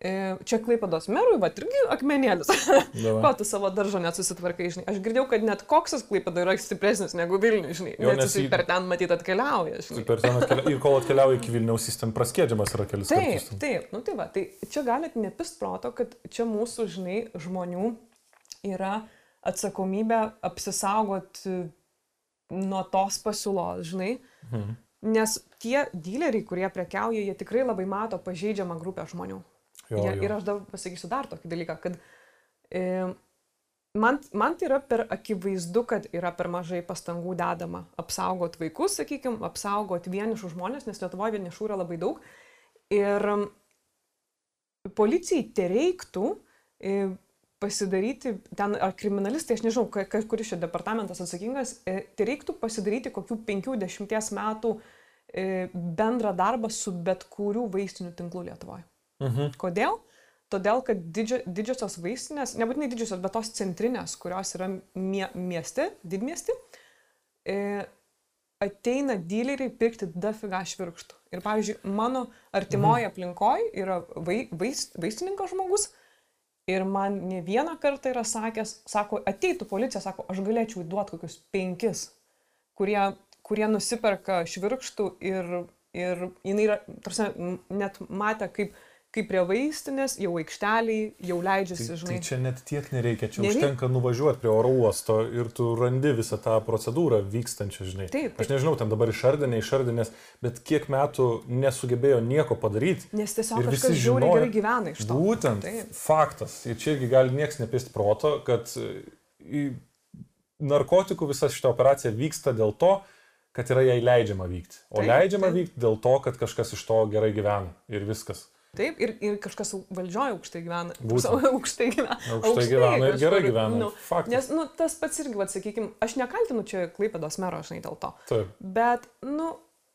E, čia Klaipados merui, va, irgi akmenėlis. Ko tu savo daržo nesusitvarkai, žinai. Aš girdėjau, kad net koksas Klaipada yra stipresnis negu Vilnius, žinai. Jo, Nes jį- per ten matyt atkeliauja. Per ten atkelia... Ir kol atkeliauja iki Vilniaus, jis ten praskėdžiamas yra kelis Taip, kartus. ten. taip, nu tai va, tai čia galit nepist proto, kad čia mūsų, žinai, žmonių yra atsakomybė apsisaugoti nuo tos pasiūlos, žinai. Mhm. Nes tie dileriai, kurie prekiauja, jie tikrai labai mato pažeidžiamą grupę žmonių. Jo, jo. ir aš dar pasakysiu dar tokį dalyką, kad e, man, man tai yra per akivaizdu, kad yra per mažai pastangų dedama apsaugot vaikus, sakykime, apsaugot vienišus žmonės, nes Lietuvoje vienišų yra labai daug. Ir policijai te reiktų e, pasidaryti, ten ar kriminalistai, aš nežinau, kuris čia departamentas atsakingas, e, te reiktų pasidaryti kokių 50 metų e, bendrą darbą su bet kurių vaistinių tinklų Lietuvoje. Mhm. Kodėl? Todėl, kad didžio, didžiosios vaistinės, nebūtinai didžiosios, bet tos centrinės, kurios yra mie, mieste, didmiesti, e, ateina dyleriai pirkti dafiga švirkštų. Ir, pavyzdžiui, mano artimoje aplinkoje yra vai, vais, vaistininkas žmogus ir man ne vieną kartą yra sakęs, sako, ateitų policija, sako, aš galėčiau duoti kokius penkis, kurie, kurie nusiperka švirkštų ir, ir jinai yra, tarsi, net matė, kaip, kaip prie vaistinės, jau aikšteliai, jau leidžiasi, Tai, žinai. tai čia net tiek nereikia, čia Nereikia. užtenka nuvažiuoti prie oro uosto ir tu randi visą tą procedūrą vykstančią, žinai. Taip, taip. Aš nežinau, ten dabar išardė, neišardė, bet kiek metų nesugebėjo nieko padaryti. Nes tiesiog Ir visi žinojo- gerai gyvena iš to. Būtent Taip. faktas. Ir čia irgi gali niekas nepist proto, kad narkotikų visa šita operacija vyksta dėl to, kad yra jai leidžiama vykti. O Taip, leidžiama taip. vykti dėl to, kad kažkas iš to gerai gyvena. Ir viskas. Taip, ir, ir kažkas valdžioje aukštai gyvena. Būtent. aukštai gyvena. Aukštai gyvena ir gerai kažkur, gyvena. Nu, Faktas. nes, nu, tas pats irgi, vad, sakykime, aš nekaltinu čia Klaipėdos mero, žinai, dėl to. Taip. Bet, nu,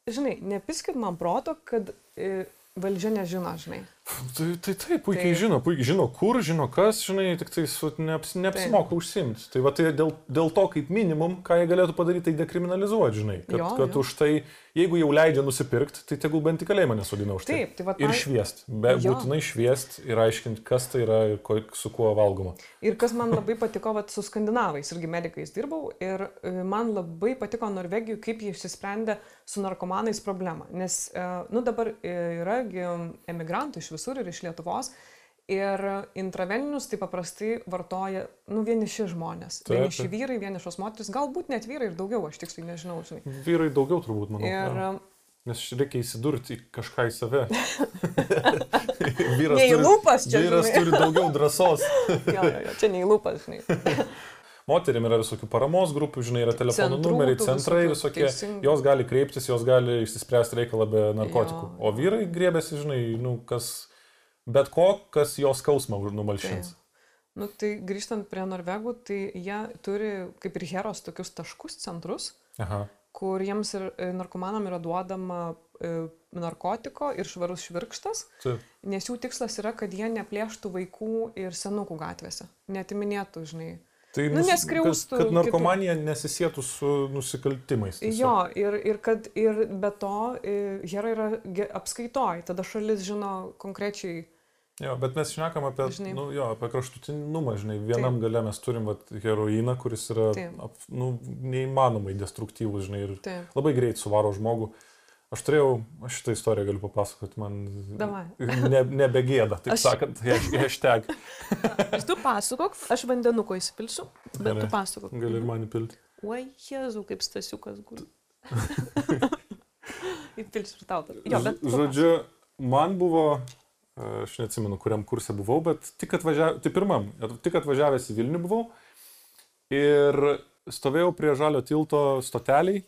žinai, nepiskit man proto, kad e, valdžia nežino, žinai. Tai, tai taip, puikiai Taip. žino, puikiai žino, kur, žino kas, žinai, tik tai neaps, neapsimoka užsimti. Tai va tai dėl, dėl to, kaip minimum, ką jie galėtų padaryti, tai dekriminalizuoti, žinai. Kad, Jo, kad jo. už tai, jeigu jau leidžia nusipirkti, tai tegul bent į kalėjimą nesodina už tai. Taip, tai vat Ir man- šviest, be Jo. būtinai šviest ir aiškinti, kas tai yra ir ko, su kuo valgoma. Ir kas man labai patiko, vat, su skandinavais, irgi medikais dirbau, ir e, man labai patiko Norvegijų, kaip jie išsisprendė su narkomanais problemą. Nes, e, nu, dabar e, yra gi emigrantų iš visur ir iš Lietuvos. Ir intraveninius tai paprastai vartoja, nu, vieniši žmonės. Taip, Vieniši vyrai, vienišos moteris, galbūt net vyrai ir daugiau, aš tiksliai nežinau, žinai. Vyrai daugiau turbūt, manau. Ir jo. e, Nes reikia įsidurti kažką į save. vyras Ne turi- lūpas čia, Vyras žinai. turi daugiau drąsos. jo, jo, jo, čia neįlūpas, žinai. Moterim yra visokių paramos grupių, žinai, yra telefonų Centrų numeriai, centrai visokie. teisingai. Jos gali kreiptis, jos gali išsispręsti reikalą be narkotikų. Jo. O vyrai grėbėsi, žinai, nu, kas, bet ko, kas jos skausmą numalšins. Nu, tai grįžtant prie Norvegų, tai jie turi kaip ir heros tokius taškus, centrus, Aha. kur jiems ir e, narkomanam yra duodama e, narkotiko ir švarus švirkštas, Taip. nes jų tikslas yra, kad jie neplėštų vaikų ir senukų gatvėse, netiminėtų, žinai. Tai Nu, neskriaustų kad, kad kitų. narkomanija nesisėtų su nusikaltimais. tiesiog. Jo, ir, ir kad ir be to hera yra apskaitoj, tada šalis žino konkrečiai, Jo, bet mes šnekam apie, Žinai. nu, jo, apie kraštutinumą, žinai, vienam Taip. gale mes turim vat, heroiną, kuris yra ap, nu, neįmanomai destruktyvus, žinai, ir taip, labai greit suvaro žmogų. Aš turėjau, aš šitą istoriją galiu papasakoti, man Davai. ne, nebegėda, taip Aš- aš... sakant, hash- hashtag tu pasakok, aš vandenuko įsipilsiu, bet Gerai. tu pasakok. gali ir man įpilti. Oi, jezu, kaip stasiukas guli. Įpilsiu ir tau. Jo, bet. Žodžiu, man buvo, aš neatsimenu, kuriam kursė buvau, bet tik atvažiavęs, tai pirmam, tik atvažiavęs į Vilnių buvau ir stovėjau prie žalio tilto stoteliai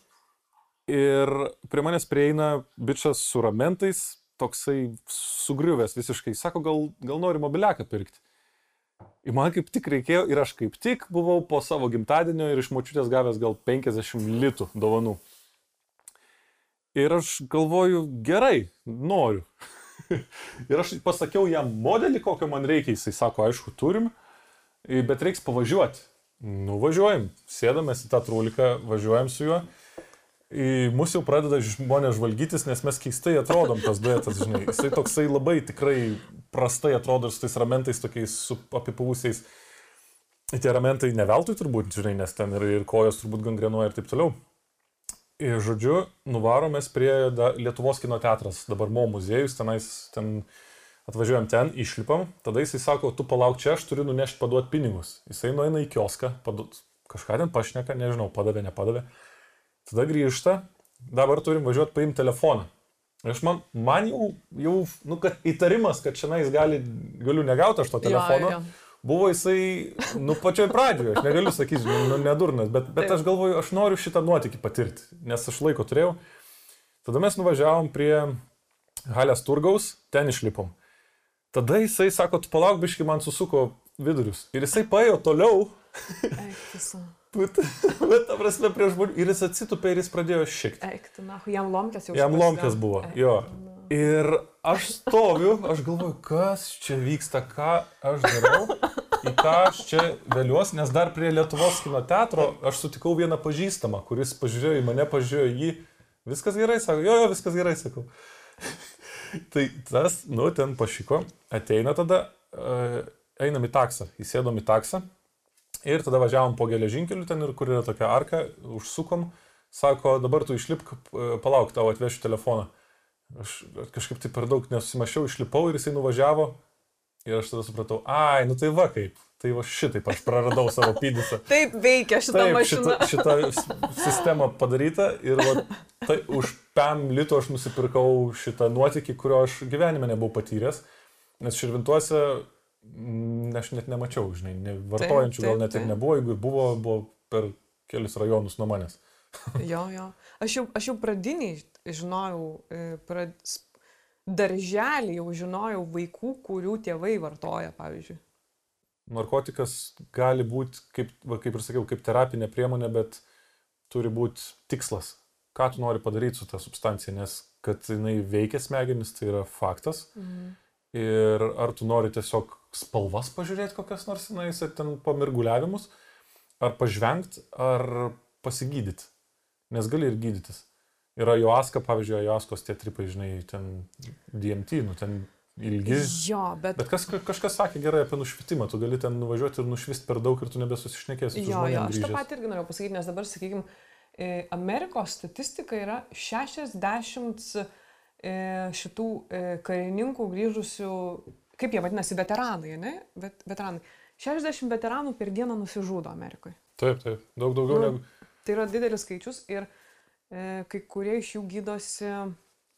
ir prie manęs prieina bičias su ramentais, toksai sugriuvęs visiškai, sako, gal, gal nori mobiliaką pirkti. Ir man kaip tik reikėjo, ir aš kaip tik buvau po savo gimtadienio ir iš močiutės gavęs gal 50 litų dovanų. Ir aš galvoju, gerai, noriu. ir aš pasakiau jam modelį, kokio man reikia, jisai sako, aišku, turim, bet reiks pavažiuoti. Nuvažiuojam, sėdamės į tą trūliką, važiuojam su juo. Mus jau pradeda žmonės žvalgytis, nes mes keistai atrodom tas duetas, žinai. Jisai toksai labai tikrai prastai atrodo su tais ramentais tokiais apipavusiais. Tie ramentai neveltui turbūt, žinai, nes ten ir, ir kojos turbūt gangrenuoja ir taip toliau. Ir žodžiu, nuvaromės prie da, Lietuvos kino teatras, dabar Mo muziejus, tenais, ten atvažiuojam ten, išlipam, tada jisai sako, tu palauk čia, aš turiu nunešti paduoti pinigus. Jisai nueina į kioską, paduot, kažką ten pašneka, nežinau, padavė, nepadavė. Tada grįžta, dabar turim važiuoti paimti telefoną. Aš man, man jau, jau, nu, kad įtarimas, kad šiandien gali, galiu negauti aš to telefono, Jo, jo. buvo jisai, nu, pačioj pradžioje, aš negaliu sakyti, nu, nedurnas, bet, bet Taip. aš galvoju, aš noriu šitą nuotykį patirti, nes aš laiko turėjau. Tada mes nuvažiavom prie Halės turgaus, ten išlipom. Tada jisai sako, tu palauk, biški man susuko vidurius. Ir jisai paėjo toliau, Eik. Bet, bet ta prasme, prie žmonių. Ir jis atsitupė ir jis pradėjo šikti. Eik, tu, na, jam lomkės jau. Jam lomkės buvo, Eik, jo. na. Ir aš stoviu, aš galvoju, kas čia vyksta, ką aš darau, į ką aš čia vėliuos, nes dar prie Lietuvos kino teatro aš sutikau vieną pažįstamą, kuris pažiūrėjo į mane, pažiūrėjo į jį. Viskas gerai, sako, jo, jo, viskas gerai, sakau. tai tas, nu, ten pašyko, ateina tada, uh, einam į taksą, įsėdom į taksą ir tada važiavom po geležinkeliu ten ir kur yra tokia arka, užsukom, sako, dabar tu išlipk, e, palauk, tau atvešiu telefoną. Aš kažkaip tai per daug nesusimašiau, išlipau ir jisai nuvažiavo ir aš tada supratau, ai, nu tai va kaip, tai va šitaip aš praradau savo pydusą. Taip veikia šitą Taip, mašiną. šita, šita sistema padaryta ir va, tai už PAM lito aš nusipirkau šitą nuotykį, kurio aš gyvenime nebuvau patyręs, nes širvintuose aš net nemačiau, žinai, ne, vartojančių taip, gal net ir taip. nebuvo, jeigu ir buvo, buvo per kelius rajonus nuo manęs. Jo, jo. Aš jau, aš jau pradiniai žinojau, e, prad... darželį jau žinojau vaikų, kurių tėvai vartoja, pavyzdžiui. Narkotikas gali būti, kaip, va, kaip ir sakiau, kaip terapinė priemonė, bet turi būti tikslas, ką tu nori padaryti su ta substancija, nes kad jinai veikia smegenis, tai yra faktas. Mhm. Ir ar tu nori tiesiog spalvas pažiūrėti kokias nors tenais, ar ten pamirguliavimus, ar pažvengti, ar pasigydyti. Nes gali ir gydytis. Yra joaska, pavyzdžiui, joaskos tie tripai, žinai, ten DMT, nu ten ilgi. Jo, bet... Bet kas, kažkas sakė gerai apie nušvitimą, tu gali ten nuvažiuoti ir nušvisti per daug ir tu nebesusišnekėsi. su Jo, jo, aš tą patį irgi norėjau pasakyti, nes dabar, sakykime, Amerikos statistika yra 60 e, šitų e, karininkų grįžusių, kaip jie vadinasi, veteranai, ne? Vet, veteranai. 60 veteranų per dieną nusižudo Amerikoje. Taip, taip, daug daugiau Nu, negu. Tai yra didelis skaičius ir e, kai kurie iš jų gydosi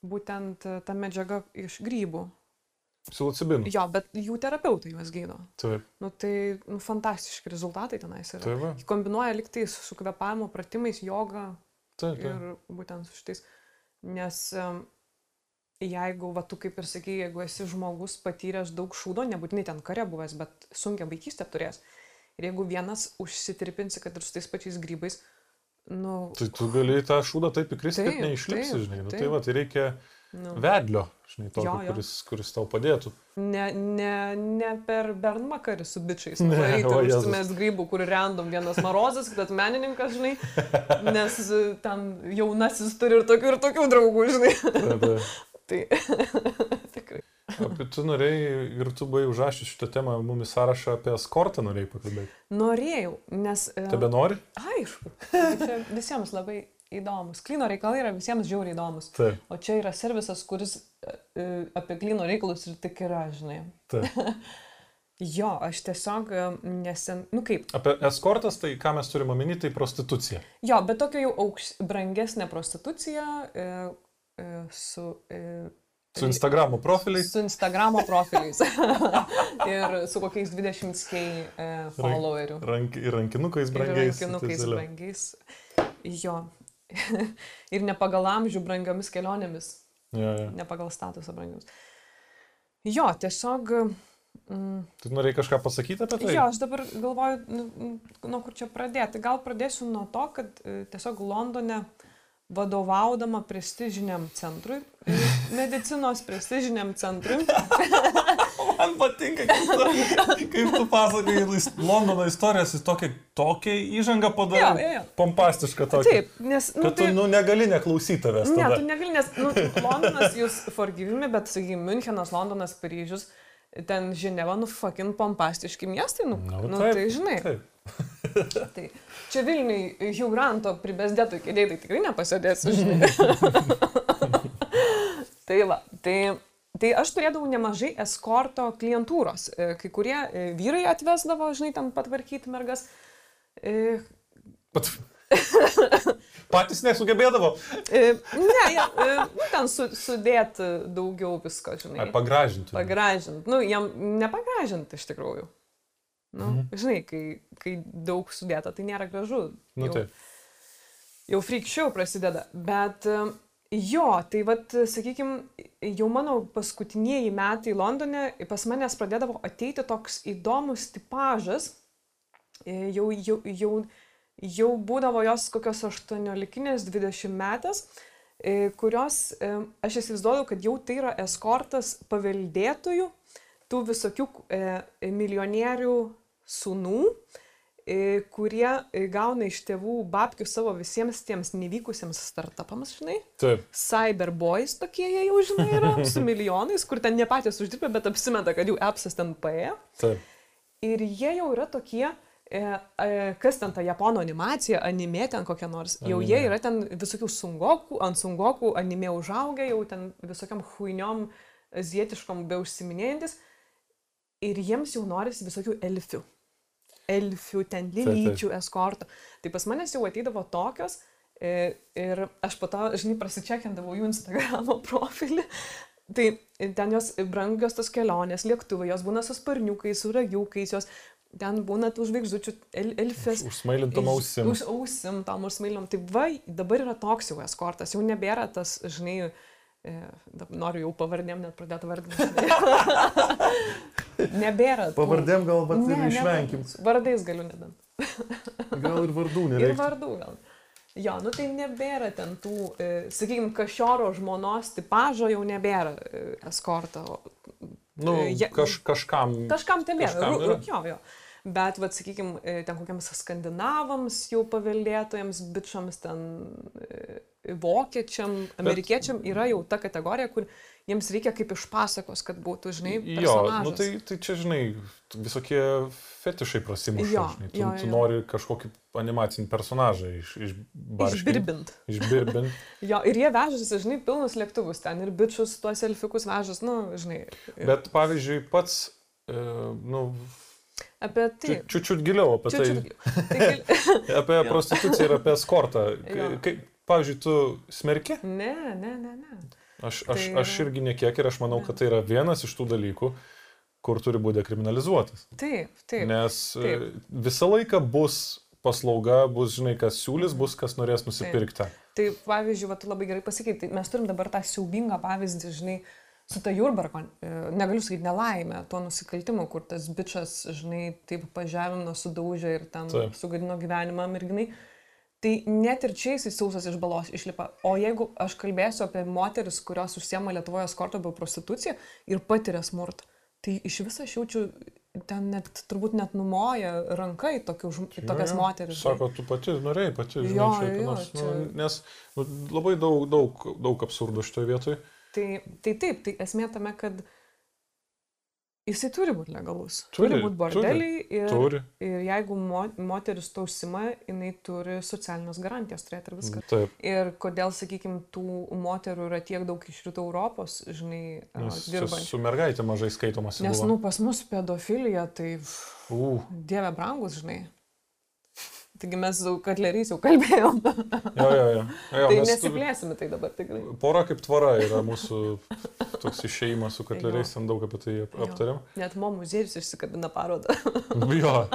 būtent e, tą medžiagą iš grybų. Psilocibinų. Jo, bet jų terapeutai juos gydo. Taip, Nu, tai nu, fantastiški rezultatai tenais yra. taip, va. Kombinuoja liktais su kvepavimo pratimais, joga taip, taip. ir būtent su šitais. Nes jeigu, va, tu kaip ir sakai, jeigu esi žmogus patyręs daug šūdo, nebūtinai ten kare buvęs, bet sunkia vaikystė turės. Ir jeigu vienas užsitirpinsi, kad ir su tais pačiais grybais, nu, Tai tu gali tą šūdą taip įkristi, kad neišlipsi, žinai. Nu, tai va, tai reikia nu vedlio, žinai, tokio, Jo, jo. kuris, kuris tau padėtų. ne, ne, ne per bernmakarį su bičiais. Jėzus. užsimės grybų, kur random vienas marozas, kitas menininkas, žinai, nes e, ten jaunasis turi ir tokių, ir tokių draugų, žinai. Taip, taip. Tai tikrai. Apie tu norėjai ir tu buvai užrašęs šitą temą mumis sąrašą apie skortą norėjai pakalbėti. Norėjau, nes... e, Tebe nori? Aišku, tai čia visiems labai įdomus. Klino reikalai yra visiems žiauriai įdomus. Taip, O čia yra servisas, kuris e, e, apie klino reikalus ir tik yra, žinai. taip. Jo, aš tiesiog nesen, nu kaip, Apie eskortas, tai ką mes turime omeny, tai prostitucija. jo, bet tokia jau aukš, brangesnė prostitucija su... E, Su Instagramo profiliais. Su Instagramo profiliais. ir su kokiais 20 k e, followerių. Rank, ir rankinukais Ir brangiais. rankinukais taip toliau. brangiais. Jo. ir ne pagal amžių brangiomis kelionėmis. Jo, jo. ne pagal statusą brangius. Jo, tiesiog. Mm, Tu norėjai kažką pasakyti apie tai? jo, aš dabar galvoju, nu, nu, nuo kur čia pradėti. Gal pradėsiu nuo to, kad e, tiesiog Londone vadovaudama prestižiniam centrui, medicinos prestižiniam centrui. Man patinka, kaip tu, kaip tu pasakoji is- Londono istorijas, jis tokia, tokia įžanga padarė. jo, jo. Pompastiška tokia. Taip, nes... Nu, Kad tu, nu, negali neklausyti tavęs. Ne, tada. tu negali, nes nu, Londonas jūs forgyvimi, bet, sakykime, Münchenas, Londonas, Paryžius, ten Ženeva, nu, fucking pompastiški miestai, nu, Nu, nu taip, tai žinai. Taip. Tai čia Vilniui Hugh Granto pribesdėtų kėdėjai, tai tikrai nepasėdėsiu, žinai. tai va, tai, tai aš turėdavau nemažai eskorto klientūros. E, Kai kurie e, vyrai atvesdavo, žinai, ten patvarkyti mergas. E, Bet patys nesugebėdavo. e, Ne, e, nu, ten su, sudėti daugiau visko, žinai. Ai, pagražinti. Pagražinti. Nu, jam nepagražinti iš tikrųjų. Nu, Mhm. žinai, kai, kai daug sudėta, tai nėra gražu. Nu, Jau- jau frikščiau prasideda. Bet e, jo, tai vad, sakykime, jau mano paskutinieji metai Londone pas manęs pradėdavo ateiti toks įdomus tipažas. E, Jau, jau, jau, jau būdavo jos kokios 18-20 metės, e, kurios e, aš įsivaizduoju, kad jau tai yra eskortas paveldėtojų, tų visokių e, milijonierių sūnų, e, kurie e, gauna iš tėvų babkių savo visiems tiems nevykusiems startupams, žinai. Taip. Cyberboys tokie jie jau, žinai, yra su milijonais, kur ten ne patys uždirba, bet apsimeta, kad jų appsas ten paėjo. Taip. Ir jie jau yra tokie, e, e, kas ten ta japonų animacija, anime ten kokia nors, jau Anime. jie yra ten visokių sungokų, ant sungokų anime užaugę, jau ten visokiam huiniom, azietiškom be užsiminėjantis. Ir jiems jau norisi visokių elfių. Elfių, ten lilyčių, eskortų. Tai pas manęs jau ateidavo tokios. e, Ir aš po to, žinai, prasičiakindavau jų Instagramo profilį. Tai ten jos brangios tos kelionės, lėktuvai, jos būna su sparniukais, su ragiukais, jos ten būna tų žvaigždučių, el, elfės. Užsmailintom ausim. Už ausim, tam užsmailom. Tai va, dabar yra toks jau eskortas, jau nebėra tas, žinai, e, noriu jau pavardėm net pradėti vardinti. nebėra. Pavardėm gal, bet Ne, ir ne, išvenkim. Vardais galiu nebent. Gal ir vardų Ir nereikia. vardų gal. Jo, nu tai nebėra ten tų, e, sakykime, kašioro žmonos tipažo jau nebėra e, eskorto. Nu, E, kaž, kažkam. Kažkam tebėra. Kažkam yra. Jo, jo. Bet, vad, sakykime, ten kokiams skandinavams jau paveldėtojams, bičiams, ten e, vokiečiam, amerikiečiam yra jau ta kategorija, kur jiems reikia kaip iš pasakos, kad būtų, žinai, Jo, nu personažas. tai, tai čia, žinai, visokie fetišai prasimuša. Jo, žinai. Tu, jo, tu jo. nori kažkokį animacinį personažą iš, iš Išbirbint. Išbirbint. Jo, ir jie vežasi, žinai, pilnus lėktuvus ten ir bičius tuos elfikus vežas, nu, žinai. Bet, pavyzdžiui, pats, e, nu, Apie tai. čiut giliau apie tai. Čiut, čiut, tai Apie prostituciją ir apie eskortą. Jo. Kaip, pavyzdžiui, tu smerki? ne, ne, ne, ne. Aš, aš, Tai aš yra- irgi nekiek ir aš manau, kad tai yra vienas iš tų dalykų, kur turi būti dekriminalizuotas. Taip, taip. Nes e, taip. visą laiką bus paslauga, bus, žinai, kas siūlys, bus, kas norės nusipirkti. Tai pavyzdžiui, va, tu labai gerai pasakai, tai mes turim dabar tą siaubingą pavyzdį, žinai, su ta Jurbarko, e, negaliu sakyti nelaimę, tuo nusikaltimu, kur tas bičias, žinai, taip pažemino, sudaužė ir tam Taip. sugadino gyvenimą merginai. Tai net ir čia jisai sausas iš balos išlipa. O jeigu aš kalbėsiu apie moteris, kurios užsiema Lietuvoje skorto be prostituciją ir patiria smurtą, tai iš viso aš jaučiu, ten net turbūt net numoja ranka į, tokių, į tokias Jo, jo. moteris. Sako, tu pati norėjai, pati, žinai, Jo, čia, jo, nors, čia- nu, nes nu, labai daug, daug, daug absurdų šitoje vietoje. Tai, tai taip, tai esmė tame, kad jisai turi būti legalus. Turi, Turi būti bordeliai ir, Turi. ir jeigu mo, moteris to užsima, jinai turi socialinės garantijas turėti ir viską. Taip. Ir kodėl, sakykime, tų moterų yra tiek daug iš rytų Europos, žinai, Nes čia dirba. su mergaitė mažai skaitomas. Nes, nu, pas mus pedofilija, tai pff, U, dieve brangus, žinai. Taigi mes su katleriais jau kalbėjom. jo, jo, jo. jo tai nesiplėsime tai dabar tikrai. Pora kaip tvara yra mūsų toks išėjimas su katleriais, ten daug apie tai ap- Jo. Net mo muziejus išsikabina parodą. Jo,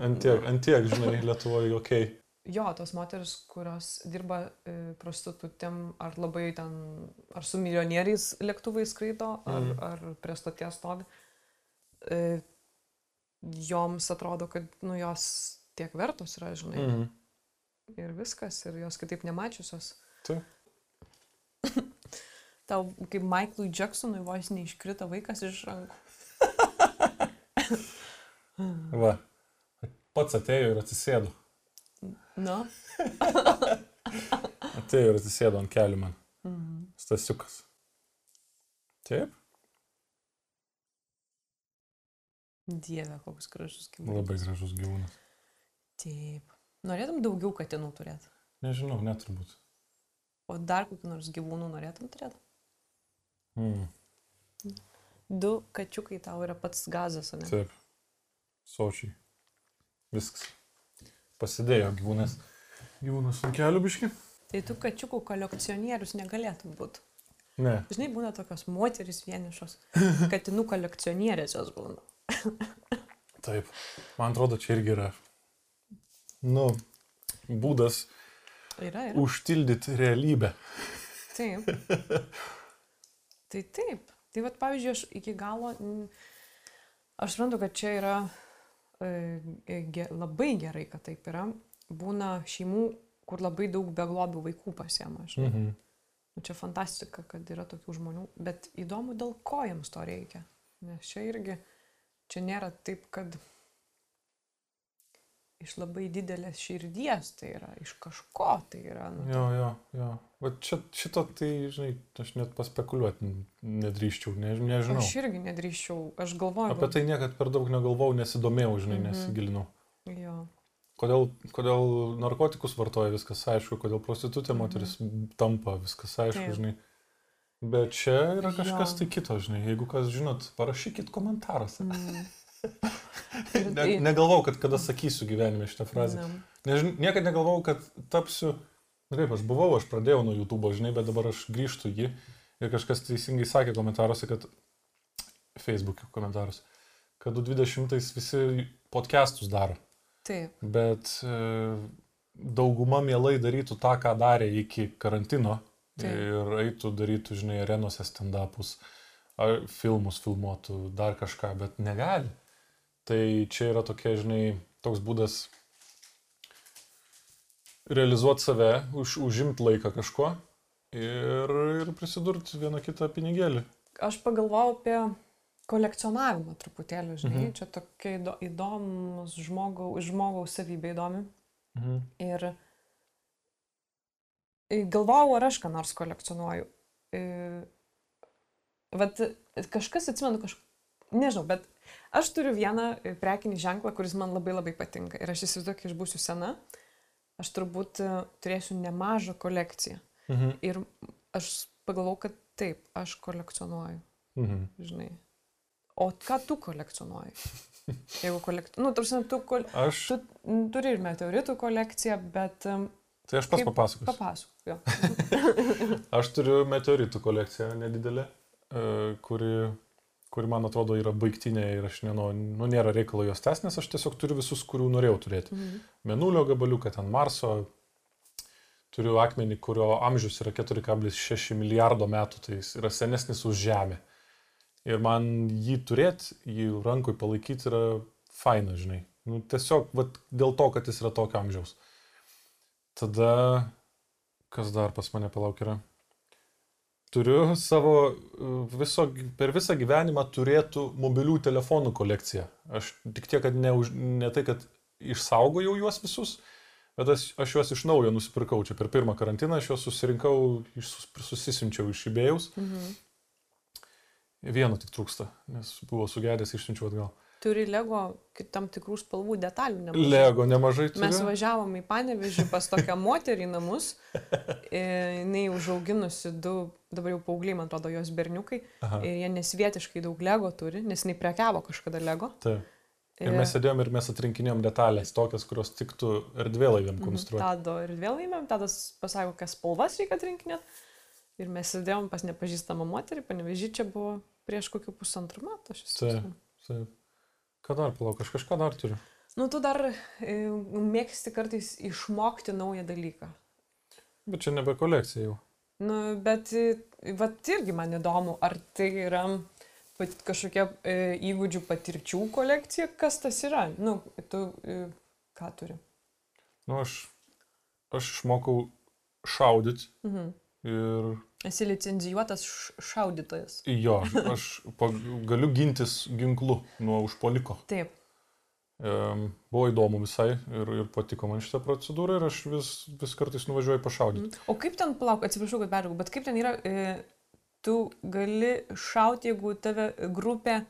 antiek, antiek žinai, Lietuvoje. Okay. Jo, tos moteris, kurios dirba e, prostitutėm, ar labai ten, ar su milijonieriais lėktuvai skraido, ar, mm. ar prie stoties stovi, e, joms atrodo, kad nu, jos tiek vertos yra, žinai. Mhm. Ir viskas, ir jos kitaip nemačiusios. Taip. Tau kaip Michaelui Jacksonui vos neiškrito vaikas iš rankų. Va. Pats atėjo ir atsisėdo. Na, Atėjo ir atsisėdo ant kelių man. mhm. Stasiukas. Taip. Dieve, koks gražus gyvūnas. Labai gražus gyvūnas. Taip. Norėtum daugiau katinų turėti. Nežinau, neturbūt. O dar kokių nors gyvūnų norėtum turėti? Mm. Du kačiukai tau yra pats gazas, ne? Taip. Sočiai. Viskas. Pasidėjo gyvūnas. Gyvūnas ant kelių biški? Tai tu kačiukų kolekcionierius negalėtum būti. Ne. Žinai, būna tokios moteris vienišos, katinų kolekcionierės jos būna. Taip. Man atrodo, čia irgi yra. Nu, būdas Yra, yra. užtildyti realybę. Taip. tai taip. Tai vad, pavyzdžiui, aš iki galo, aš suprantu, kad čia yra e, ge, labai gerai, kad taip yra. Būna šeimų, kur labai daug beglobių vaikų pasiema. Mhm. Nu, Čia fantastika, kad yra tokių žmonių, bet įdomu, dėl ko jiems to reikia. Nes čia irgi, čia nėra taip, kad iš labai didelės širdies tai yra, iš kažko tai yra. Nu, Jo, jo, jo. Va čia, šito, tai, žinai, aš net paspekuliuoti nedrįščiau, ne, nežinau. Aš irgi nedrįščiau, aš galvoju. Apie tai niekad per daug negalvau, nesidomėjau, žinai, Mhm. nesigilinau. Jo. Kodėl, kodėl narkotikus vartoja, viskas aišku, kodėl prostitutė Mhm. moteris tampa, viskas aišku, Taip. žinai. Bet čia yra kažkas Jo. tai kito, žinai. Jeigu kas žinot, parašykit komentaruose. Mm. Ne, tai- negalvau, kad kada sakysiu gyvenime šitą frazę. Na, Nežin, niekada negalvojau, kad tapsiu, na kaip aš buvau, aš pradėjau nuo YouTube, žinai, bet dabar aš grįžtu jį ir kažkas teisingai sakė komentaruose, kad Facebook'e komentaruose, kad 20-ais visi podcastus daro, Taip, bet e, dauguma mielai darytų tą, ką darė iki karantino Taip. ir eitų darytų, žinai, arenose stand-upus, ar filmus filmuotų, dar kažką, bet negali. Tai čia yra tokia, žinai, toks būdas realizuoti save, už, užimti laiką kažkuo ir, ir prisidurti vieną kitą pinigėlį. aš pagalvojau apie kolekcionavimą truputėlį, žinai, Mhm. čia tokia įdo, įdomus žmogaus, žmogaus savybė įdomi. Mhm. Ir galvojau, ar aš ką nors kolekcionuoju. Vat kažkas atsimenu, kaž... nežinau, bet aš turiu vieną i, prekinį ženklą, kuris man labai labai patinka. Ir aš įsivaizduoju, kai aš būsiu sena, aš turbūt i, turėsiu nemažą kolekciją. Mhm. Ir aš pagalvojau, kad taip, aš kolekcionuoju, Mhm. žinai. O ką tu kolekcionuoji? Jeigu kolekcionuoji, nu, tarsi, tu, kol... Aš, tu turi ir meteoritų kolekciją, bet tai aš pats kaip- papasakosiu. papasakok. jo. Aš turiu meteoritų kolekciją nedidelę, e, kuri, kuri man atrodo yra baigtinė ir aš nenau, nu, nėra reikalo jos tęs, nes aš tiesiog turiu visus, kurių norėjau turėti. Mhm. Menulio gabaliuką, ten Marso, turiu akmenį, kurio amžius yra 4,6 milijardo metų, tai jis yra senesnis už Žemę. Ir man jį turėti, jį rankoj palaikyti yra faina, žinai. Nu, tiesiog vat, dėl to, kad jis yra tokio amžiaus. Tada, kas dar pas mane palauk yra? Turiu savo viso, per visą gyvenimą turėtų mobilių telefonų kolekciją. Aš tik tiek, kad ne, už, ne tai, kad išsaugojau juos visus, bet aš, aš juos iš naujo nusipirkau. Čia per pirmą karantiną aš juos susirinkau, iš, sus- susisimčiau iš įbėjus. Mhm. Vieno tik trūksta, nes buvo sugedęs, išsiunčiau atgal. Turi Lego tam tikrų spalvų detalių. nemažai. Lego nemažai turiu. Mes važiavom į Panevežį pas tokią moterį namus. Ir jinai užauginusi du, dabar jau paaugliai, man atrodo, jos berniukai. Aha, Ir jie nesvietiškai daug Lego turi, nes jinai prekiavo kažkada Lego. taip. Ir mes sėdėjom ir mes atrinkinėjom detalės, tokias, kurios tiktų erdvėlaiviam konstruoti. Mhm. Tado ir vėl įmėm, tadas pasako, kas spalvas reikia atrinkinėti. Ir mes sėdėjom pas nepažįstamą moterį, panevežį čia buvo prieš kokių pusantrų metų. Taip. Taip. Ką dar palauk, aš kažką dar turiu. Nu, tu dar e, mėgsti kartais išmokti naują dalyką. Bet čia nebe kolekcija jau. Nu, bet, e, vat irgi man įdomu, ar tai yra kažkokia e, įgūdžių patirčių kolekcija, kas tas yra. Nu, tu e, ką turi? Nu, aš, aš išmokau šaudyti Mhm. ir Esi licencijuotas šaudytojas. jo, aš pa, galiu gintis ginklu nuo užpoliko. Taip. Buvo įdomu visai ir, ir patiko man šitą procedūrą ir aš vis, vis kartais nuvažiuoju pašaudyti. O kaip ten, palauk, atsiprašau, kad perėjau, bet kaip ten yra, e, tu gali šauti, jeigu tave grupė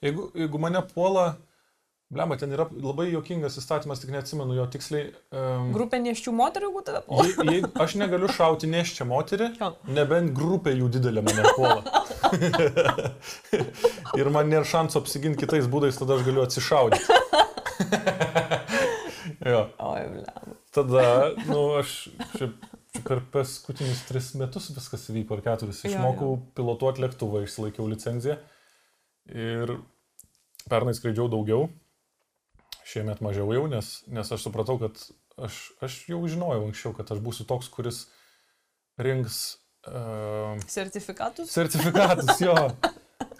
Jeigu, jeigu mane puola, blema, ten yra labai jokingas įstatymas, tik neatsimenu jo tiksliai. Um, Grupė neščių moterų, jeigu tave puola. je, je, aš negaliu šauti neščią moterį, nebent grupė jų didelė mane puola. Ir man nėra šansų apsiginti kitais būdais, tada aš galiu atsišaudyti. jo. Oi, blem. Tada, nu, aš čia, čia per paskutinius tris metus viskas įvyko, ar keturis. Išmokau pilotuoti lėktuvą, išsilaikiau licenciją. Ir pernai skraidžiau daugiau, šiemet mažiau jau, nes, nes aš supratau, kad aš, aš jau žinojau anksčiau, kad aš būsiu toks, kuris rinks uh, Sertifikatus? sertifikatus. Jo,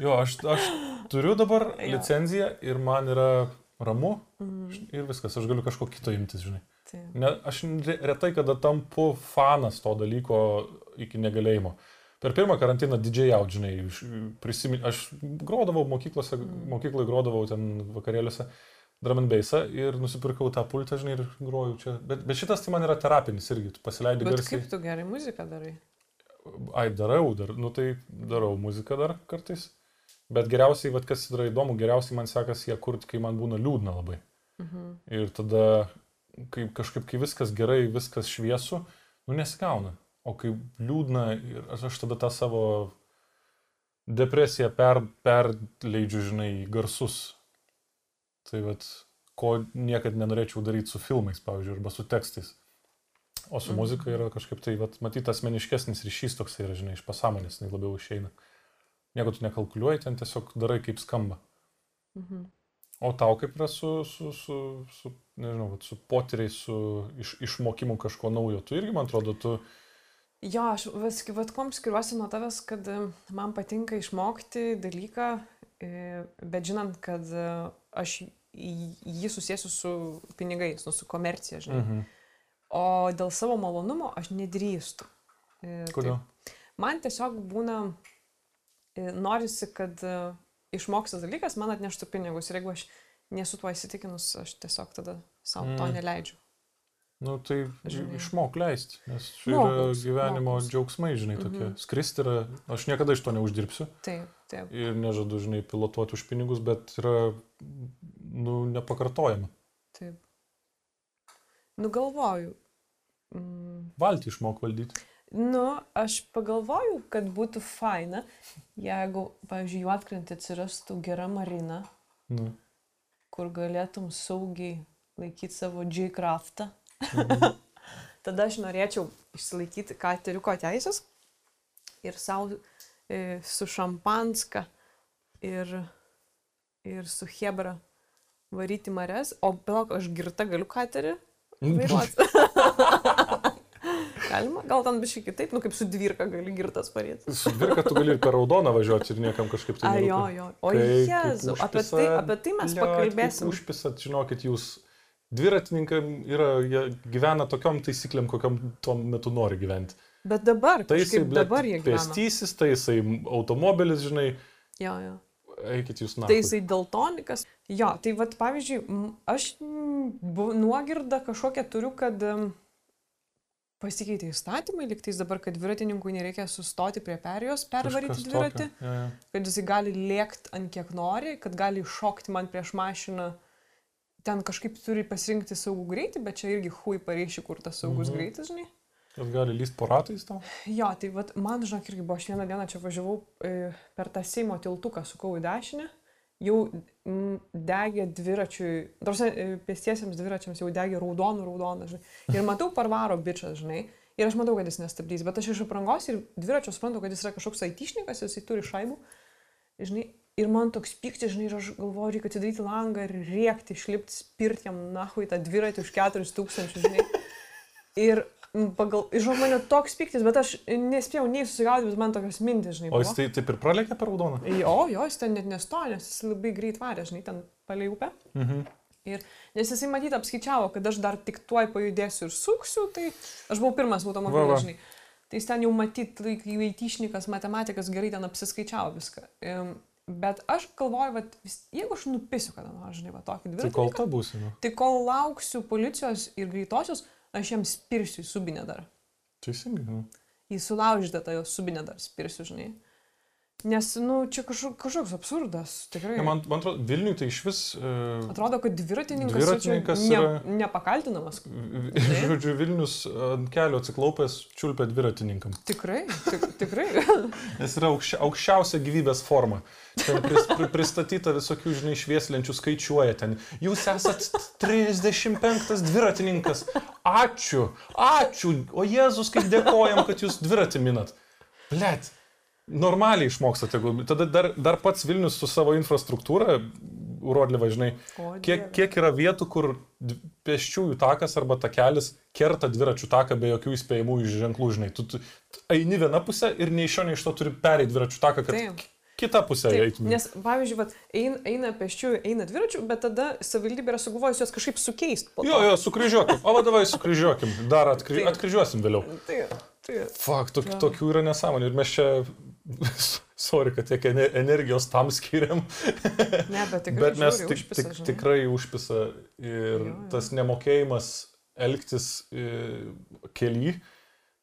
jo aš, aš turiu dabar Jo. licenciją ir man yra ramu Mhm. ir viskas, aš galiu kažko kito imtis, žinai. Tai. Ne, aš re- retai kada tampu fanas to dalyko iki negalėjimo. Per pirmą karantiną didžiai žinai, iš- prisimin, aš grodavau mokyklose, Mm. mokykloje grodavau ten vakarėliuose drum and bassą ir nusipirkau tą pultą, žinai, ir groju čia. Bet, bet šitas tai man yra terapinis irgi, tu pasileidai garsiai. kaip tu gerai muziką darai? Ai, darau, dar, nu tai darau muziką dar kartais. Bet geriausiai, vad kas yra įdomu, geriausiai man sekasi ją kurti, kai man būna liūdna labai. Mhm. Ir tada, kai kažkaip, kai viskas gerai, viskas šviesu, nu nesigauna. O kai liūdna, aš, tada tą savo depresiją per, perleidžiu, žinai, garsus. Tai vad, ko niekada nenorėčiau daryti su filmais, pavyzdžiui, arba su tekstais. O su Mhm. muzika yra kažkaip tai, vad, matyt, asmeniškesnis ryšys toksai yra, žinai, iš pasąmonės, jinai labiau išeina. Nieko tu nekalkuliuoji, ten tiesiog darai kaip skamba. Mhm. O tau kaip yra su, su, su, su nežinau, vat su potyriais, su iš, išmokimu kažko naujo? Tu irgi, man atrodo, tu... Jo, aš vis, vat, kom skiriuosi nuo tavęs, kad e, man patinka išmokti dalyką, e, bet žinant, kad e, aš jį susėsiu su pinigais, nu, su komercija, žinai. Mhm. O dėl savo malonumo aš nedrįstu. E, Kodėl? Man tiesiog būna, e, norisi, kad e, išmokstas dalykas man atneštų pinigus. Ir jeigu aš nesu tuo įsitikinus, aš tiesiog tada savo mm. to Mm. neleidžiu. Nu, tai Žinai. išmok leisti, nes čia yra gyvenimo mokaus. džiaugsmai, žinai, tokie. Mhm. Skristi yra, aš niekada iš to neuždirbsiu Taip, taip. ir nežadu, žinai, pilotuoti už pinigus, bet yra, nu, nepakartojama. taip. Nugalvoju. Mm, Valtį išmok valdyti. nu, aš pagalvoju, kad būtų faina, jeigu, pavyzdžiui, juotkrantį atsirastų gera marina, Nu. kur galėtum saugiai laikyti savo J-craftą. Mhm. Tada aš norėčiau išsilaikyti kateriuko teisės ir savo e, su šampanska ir, ir su Hebra varyti mares, o palauk, aš girta galiu katerį vairuoti. Galima, gal ten biškai kitaip, nu kaip su dvirka gali girtas varyti. Su dvirka tu gali ir per raudoną važiuoti ir niekam kažkaip tai... A, jo, jo. O jezu, apie tai, apie tai mes blet, pakalbėsim. Užpisat, žinokit, jūs dviratininkam yra, jie gyvena tokiom taisyklėm, kokiam tuo metu nori gyventi. Bet dabar, Tai jisai, dabar jie gyvena. pėstysis, tai jisai automobilis, žinai, Jo, jo. Eikit jūs na. Tai jisai daltonikas. Jo, tai vad pavyzdžiui, aš nuogirdą kažkokią turiu, kad pasikeitė įstatymai, liktais dabar, kad dviratininkui nereikia sustoti prie perėjos, pervaryti dviratį, Ja, ja. kad jisai gali lėkti ant kiek nori, kad gali šokti man prieš mašiną. Ten kažkaip turi pasirinkti saugų greitį, bet čia irgi hui pareiški, kur tas saugus mhm. greitis, žinai. Kas gali lyst po ratais tau? Jo, tai vat, man, žinok, irgi buvo, aš vieną dieną čia važiavau e, per tą Seimo tiltuką, sukau į dešinę, jau degė dviračiui, tarsi pėstiesiems dviračiams jau degė raudonų, raudoną, žinai. Ir matau parvaro bičias, žinai. Ir aš matau, kad jis nestabdys, bet aš iš aprangos ir dviračio suprantu, kad jis yra kažkoks aitišnikas, jisai turi šaibų. Žinai, ir man toks pyktis, žinai, ir aš galvoju, reikia atidaryti langą ir rėkti, išlipti, spirti jam nahui tą dviratį už 4000, žinai. Ir pagal, žinau, mane toks pyktis, bet aš nespėjau nei susigaudyti, bet man tokios mintis, žinai. O jis buvo. tai taip ir pralėkė per raudoną? Jo, jo, jis ten net nestoja, nes jis labai greit varė, žinai, ten palei upę. Mhm. Ir nes jisai matyt apskaičiavo, kad aš dar tik tuoj pajudėsiu ir suksiu, tai aš buvau pirmas automobilis, žinai. Tai jis ten jau matyt, įvaityšnikas, matematikas gerai ten apsiskaičiavo viską. Bet aš galvoju, vat, vis, jeigu aš nupisiu kada nors, žinai, va tokį Tai dviratį. kol ta būsi, nu. Tai kol lauksiu policijos ir greitosios, aš jam spirsiu į subinę dar. Teisingai, nu. Į sulaužytą tą jo subinę dar spirsiu, žinai. Nes, nu, čia kažkoks, kažkoks absurdas, tikrai. Ja, man, man atrodo, Vilniui tai iš vis... Uh, Atrodo, kad dviratininkas, Dviratininkas čia yra- ne, nepakaltinamas. Žodžiu, Vilnius ant kelio atsiklaupęs čiulpia dviratininkam. Tikrai, tik, tikrai. Nes yra aukščia, aukščiausia gyvybės forma. Ten pris, pri, pristatyta visokių, žinai, švieslenčių skaičiuoja ten. Jūs esat 35 dviratininkas. Ačiū, ačiū. O Jėzus, kaip dėkojam, kad jūs dviratį minat. Blet. Normaliai išmokstate. jeigu- Tada dar, dar pats Vilnius su savo infrastruktūra, urodliva, žinai, kiek, kiek yra vietų, kur pėsčiųjų takas arba takelis kerta dviračių taką be jokių įspėjimų ženklų, žinai. Tu, tu eini vieną pusę ir nei iš šio, nei iš to turi pereiti dviračių taką, kad Taip. kitą pusę Taip, eitum. nes, pavyzdžiui, vat, eina, eina pėsčiųjų, eina dviračių, bet tada savivaldybė yra sugalvojusi juos kažkaip sukeisti. Jo, jo, sukryžiuokim. O vadovai, sukryžiuokim. Dar atkry, atkryžiuosim vėliau. Tai, tai, Fak, tok, tokių yra nesąmonių. Ir mes čia, sorry, kad tiek ene- energijos tam skiriam, ne, bet tikrai. bet mes tik, užpisa, tik, tikrai užpisa. Ir Jo, jo. tas nemokėjimas elgtis e, kely,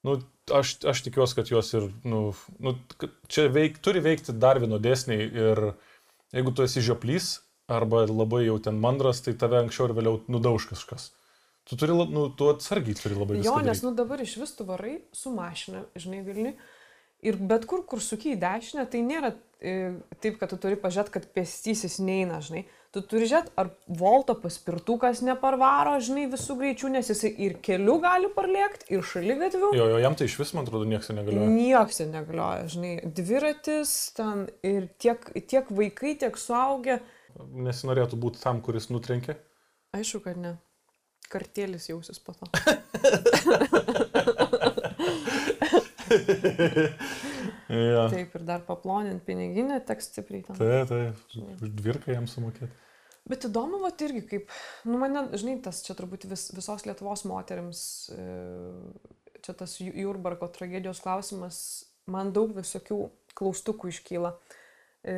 nu, aš, aš tikiuosi, kad jos ir, nu, nu čia veik, turi veikti dar vieno dėsniai ir jeigu tu esi žioplys arba labai jau ten mandras, tai tave anksčiau ir vėliau nudauž kažkas. Tu turi, nu, tu atsargiai turi labai Jo, nes, nu dabar iš vis tu varai su mašina, žinai, Vilniui. Ir bet kur, kur suky į dešinę, tai nėra e, taip, kad tu turi pažiūrėti, kad pėstysis neina, žinai. Tu turi žiūrėti, ar volto paspirtukas neparvaro, žinai, visų greičių, nes jisai ir keliu gali parlėkti, ir šalia gatvių. Jo, jo, jam tai iš vis, man atrodo, niekas negalioja. Niekas ten negalioja, žinai, dviratis ten ir tiek, tiek vaikai, tiek suaugę. Nesinorėtų būti tam, kuris nutrenkė. Aišku, kad ne. Kartėlis jausis po to. Ja. Taip, ir dar paplonint piniginę teks stipriai tam. Tai, tai, už dvirką jam sumokėti. Bet įdomu, va irgi kaip, nu mane, žinai, tas čia turbūt vis, visos Lietuvos moteriams, e, čia tas Ju- Jurbarko tragedijos klausimas, man daug visokių klaustukų iškyla. E,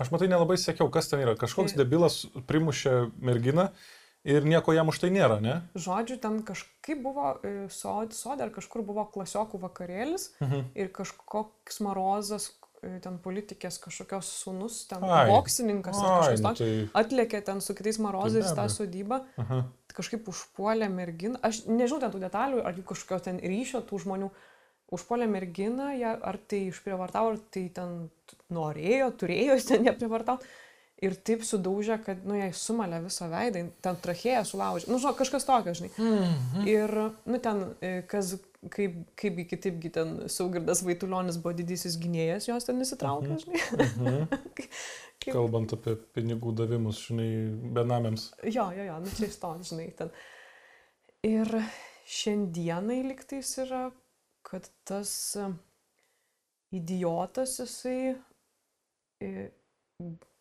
Aš matai nelabai sekiau, kas ten yra. Kažkoks Tai- debilas primušė merginą ir nieko jam už tai nėra, ne? žodžiu, ten kažkaip buvo e, sod- sode ar kažkur buvo klasiokų vakarėlis Mhm. ir kažkoks marozas, e, ten politikės kažkokios sunus, ten Ai. boksininkas Ai, kažkas nu toks, tai... atlėkė ten su kitais marozais be tą sodybą. Aha. kažkaip užpuolė merginą, aš nežinau ten tų detalių, ar jų kažkokio ten ryšio tų žmonių, užpuolė merginą, ją, ar tai išprievartavo, ar tai ten norėjo, turėjo ten neprievartauti. Ir taip sudaužė, kad, nu, jai sumalė visą veidą, ten trachėją sulaužė. Nu, žinau, kažkas tokio, žinai. Mhm. Ir, nu, ten, e, kas, kaip, kaipgi kitaipgi ten Saugirdas Vaitulionis buvo didysis gynėjas, jos ten įsitraukė, žinai. Mhm. Kaip- Kalbant apie pinigų davimus, žinai, benamiams. Jo, jo, jo, nu čia iš to, žinai, ten. Ir šiandienai liktais yra, kad tas e, idiotas jisai e,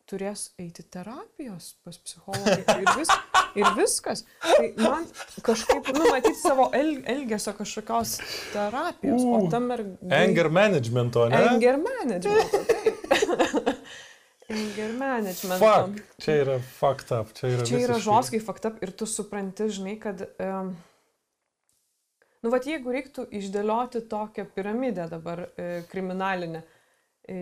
turės eiti terapijos pas psichologą ir, vis, ir viskas. Tai man kažkaip, nu, matyti savo el, elgesio kažkokios terapijos, o U, tam ir... Anger managemento, ne? Anger management. Taip. Anger management. Fuck. Čia yra fucked up. Čia yra, Čia yra žoskai fakta ir tu supranti, žinai, kad... Um, nu, va, jeigu reiktų išdėlioti tokią piramidę dabar e, kriminalinę, e,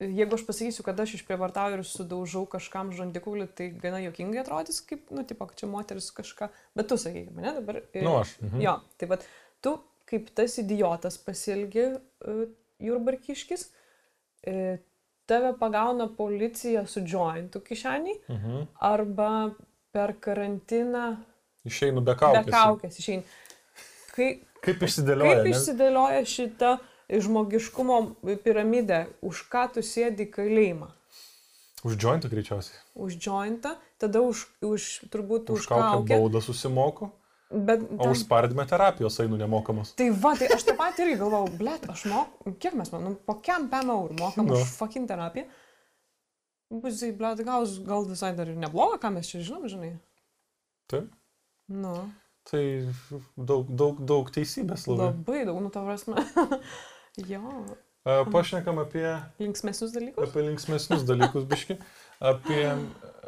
jeigu aš pasakysiu, kad aš išprievartauju ir sudaužau kažkam žandikaulį, tai gana jokingai atrodys, kaip, nu, tipo, kad čia moteris kažką, bet tu sakai, mane dabar... E, Nu, aš. Mhm. Jo, tai vad, tu kaip tas idiotas pasilgi uh, jurbarkiškis, uh, tave pagauna policija su jointu kišeniai Mhm. arba per karantiną Išeinu be be kaukės. kaukės išeini. Kai, Kaip išsidėlioja? kaip išsidėlioja šita žmogiškumo piramidė, už ką tu sėdi į kalėjimą? Už jointą greičiausiai. Už jointą, tada už, už turbūt Už už, kaukę baudą susimoku, Bet o ten- už spardymę terapijos einu nemokamos. Tai va, tai aš tą patį irgi galvojau, blėt, aš moku, kiek mes man, nu, po kiam pem eurų mokam Nu. už fucking terapiją. Bus, tai, blėt, gal, gal visai dar ir nebloga, ką mes čia žinom, žinai. Taip. Nu, Tai daug, daug, daug teisybės labai. labai daug, nu, tavo prasme. jo, Pašnekam apie, linksmesnius dalykus. apie linksmesnius dalykus, biški. Apie,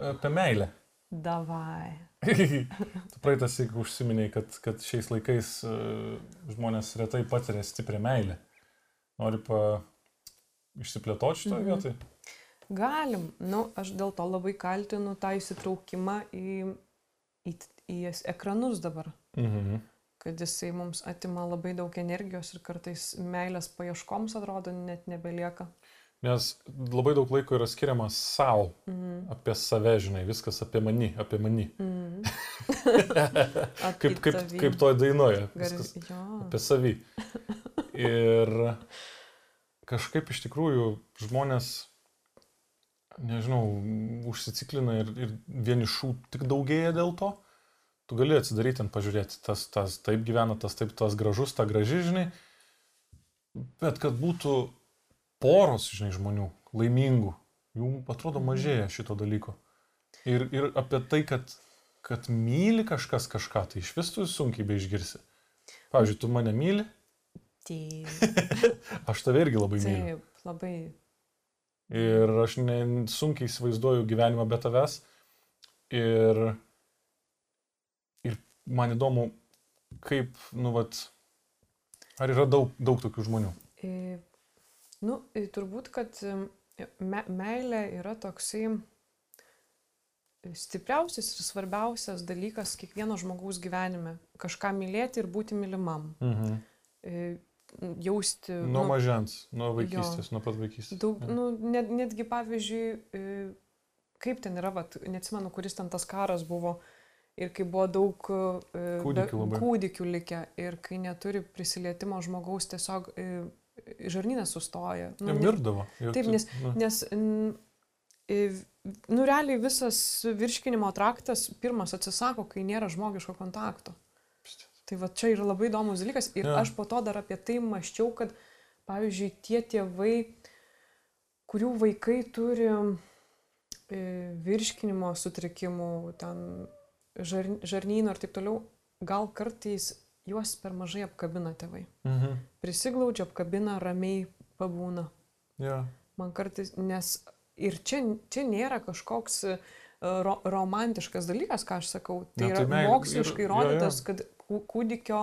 apie meilę. Davai. tu praeitas, jeigu užsiminiai, kad, kad šiais laikais uh, žmonės retai patiria stiprią meilę. Noriu pa, išsiplėtoti šitoje Mhm. vietoje? Galim. Nu, aš dėl to labai kaltinu tą įsitraukimą į, į, į ekranus dabar. Mhm. Kad jisai mums atima labai daug energijos ir kartais meilės paieškoms atrodo net nebelieka. Nes labai daug laiko yra skiriama savo, Mhm. apie save, žinai, viskas apie mani, apie mani. Mhm. Kaip, kaip, kaip toje dainoje. Gar... Viskas Jo. apie savį. Ir kažkaip iš tikrųjų žmonės, nežinau, užsiciklina ir, ir vienišų tik daugėja dėl to. Tu gali atsidaryti ten pažiūrėti, tas, tas taip gyvena, tas taip, tas gražus, ta graži, žinai. Bet kad būtų poros, žinai, žmonių, laimingų, jų atrodo mažėja šito dalyko. Ir, ir apie tai, kad, kad myli kažkas kažką, tai iš vis tu sunkiai beišgirsi. Pavyzdžiui, tu mane myli, Taip, aš tave irgi labai myliu. taip, labai. Ir aš ne, sunkiai įsivaizduoju gyvenimą be tavęs. Ir, ir man įdomu, kaip, nu, vat, ar yra daug, daug tokių žmonių. E, nu, e, turbūt, kad em, me, meilė yra toksai e, stipriausias ir svarbiausias dalykas kiekvieno žmogaus gyvenime. Kažką mylėti ir būti mylimam. Mhm. E, jausti. Nuo nu, mažens, nuo vaikystės, nuo pat vaikystės. Daug, Jo. nu, net, netgi pavyzdžiui, e, kaip ten yra, vat, neatsimenu, kuris ten tas karas buvo ir kai buvo daug e, Kūdikių be- kūdikių likę ir kai neturi prisilietimo žmogaus, tiesiog e, žarnynas sustoja. Jie ne- mirdavo. Jie Taip, nes- nu, Nes, nu, realiai visas virškinimo traktas pirmas atsisako, kai nėra žmogiško kontakto. Tai va čia yra labai įdomus dalykas ir ja. aš po to dar apie tai maščiau, kad, pavyzdžiui, tie tėvai, kurių vaikai turi e, virškinimo sutrikimų, ten žar, žarnyno ir taip toliau, gal kartais juos per mažai apkabina tėvai. Mhm. Prisiglaudžia, apkabina, ramiai pabūna. Jo. Man kartais, nes ir čia, čia nėra kažkoks e, ro, romantiškas dalykas, ką aš sakau. Tai Ne, yra tai meilė- moksliškai ir- jo, jo. įrodytas, kad kū- kūdikio,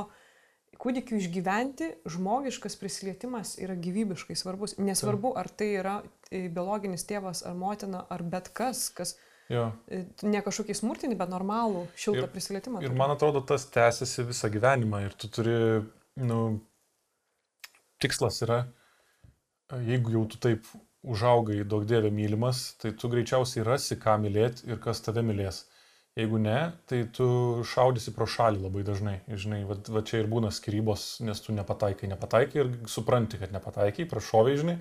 kūdikiu išgyventi žmogiškas prisilietimas yra gyvybiškai svarbus. Nesvarbu, ar tai yra e, biologinis tėvas, ar motina, ar bet kas, kas Jo. e, ne kažkokį smurtinį, bet normalų, šiltą Ir- prisilietimą. Ir turi. man atrodo, tas tęsiasi visą gyvenimą ir tu turi, nu, tikslas yra, jeigu jau tu taip užaugai, daug dievė mylimas, tai tu greičiausiai rasi, ką mylėti ir kas tave mylės. Jeigu ne, tai tu šaudysi pro šalį labai dažnai. Ir, Žinai, va, va čia ir būna skirybos, nes tu nepataikai, nepataikai ir supranti, kad nepataikai, prašoviai, žinai.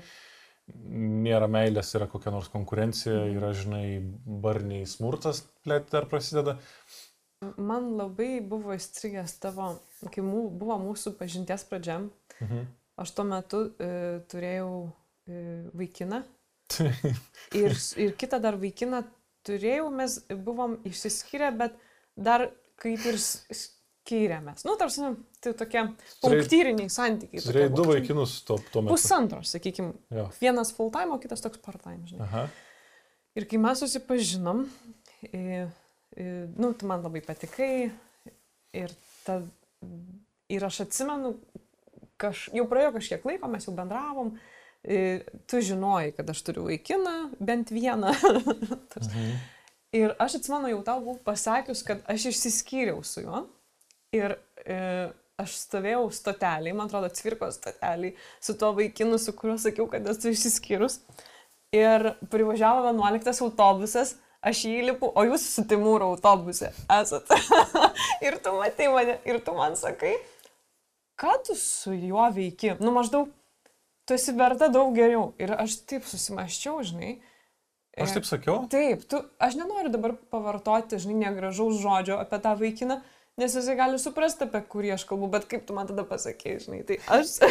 Nėra meilės, yra kokia nors konkurencija, yra, žinai, barniai smurtas, plėt dar prasideda. Man labai buvo įstrigęs tavo, kai mū, buvo mūsų pažinties pradžia, Mhm. aš tuo metu e, turėjau e, vaikiną ir, ir kitą dar vaikiną turėjau, mes buvom išsiskyrę, bet dar kaip ir skyrėmės. Nu, tarsi, tai tokie punktyriniai santykiai. Turėjai du vaikinus tuo, tuo metu. Pusantro, sakykime. Jo. Vienas full time, o kitas toks part time, žinai. Aha. Ir kai mes susipažinom, e, e, nu, tu man labai patikai ir, ta, ir aš atsimenu, kaž, jau praėjo kažkiek laiko, mes jau bendravom, e, tu žinojai, kad aš turiu vaikiną, bent vieną. Mhm. ir aš atsimenu, jau tau buvau pasakius, kad aš išsiskyriau su juo. Ir e, aš stovėjau stoteliai, man atrodo, cvirko stoteliai, su tuo vaikinu, su kuriuo sakiau, kad esu išsiskyrus. Ir privažiavo 11 autobusas, aš jį įlipu, o jūs su Timūro autobuse esat. ir tu matai mane, ir tu man sakai, ką tu su juo veiki? Nu maždaug, tu esi verta daug geriau. Ir aš taip susimaščiau, žinai. Aš taip sakiau? Taip, tu, aš nenoriu dabar pavartoti, žinai, negražaus žodžio apie tą vaikiną, nes jisai gali suprasti, apie kurį aš kalbu, bet kaip tu man tada pasakėjai, žinai, tai aš...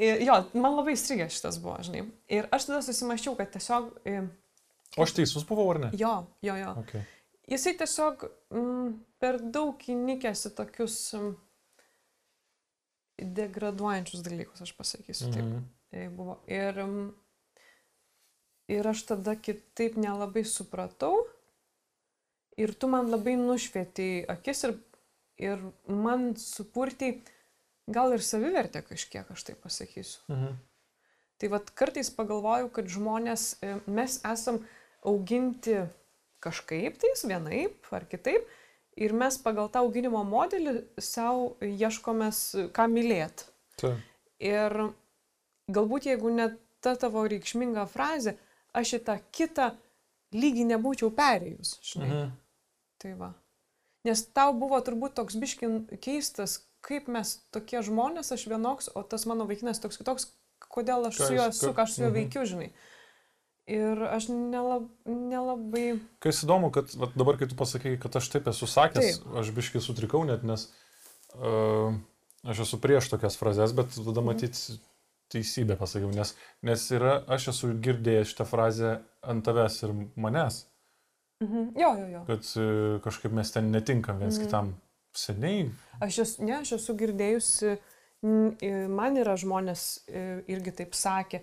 Jo, man labai įstrigęs šitas buvo, žinai. Ir aš tada susimaščiau, kad tiesiog... e, O aš teisus buvau ar ne? Jo, jo, jo. Okay. Jisai tiesiog mm, per daug įnikęs į tokius mm, degraduojančius dalykus, aš pasakysiu. Taip. Mhm. Tai buvo. Ir, mm, ir aš tada kitaip nelabai supratau. Ir tu man labai nušvietėjai akis ir, ir man supurtai gal ir savivertė kažkiek, aš taip pasakysiu. Mhm. Tai vad kartais pagalvoju, kad žmonės, e, mes esam auginti kažkaip tais, vienaip ar kitaip, ir mes pagal tą auginimo modelį savo ieškomės, ką mylėti. Taip. Ir galbūt jeigu net ta tavo reikšminga frazė, aš į tą kitą lygį nebūčiau perėjus, žinai. Mhm. Tai va. Nes tau buvo turbūt toks biškin keistas, kaip mes tokie žmonės, aš vienoks, o tas mano vaikinas toks kitoks, kodėl aš Ką su juo esu, ką aš su juo Mhm. veikiu, žinai. Ir aš nelab, nelabai... Kas įdomu, kad vat, dabar, kai tu pasakai, kad aš taip esu sakęs, Taip. aš biškai sutrikau net, nes uh, aš esu prieš tokias frazes, bet Mhm. tada matyti teisybę pasakiau, nes, nes yra, aš esu girdėjęs šitą frazę ant tavęs ir manęs, Mhm. Jo, jo, jo. kad uh, kažkaip mes ten netinkam viens Mhm. kitam. Seniai, Aš esu, ne, aš esu girdėjusi, man yra žmonės i, irgi taip sakė,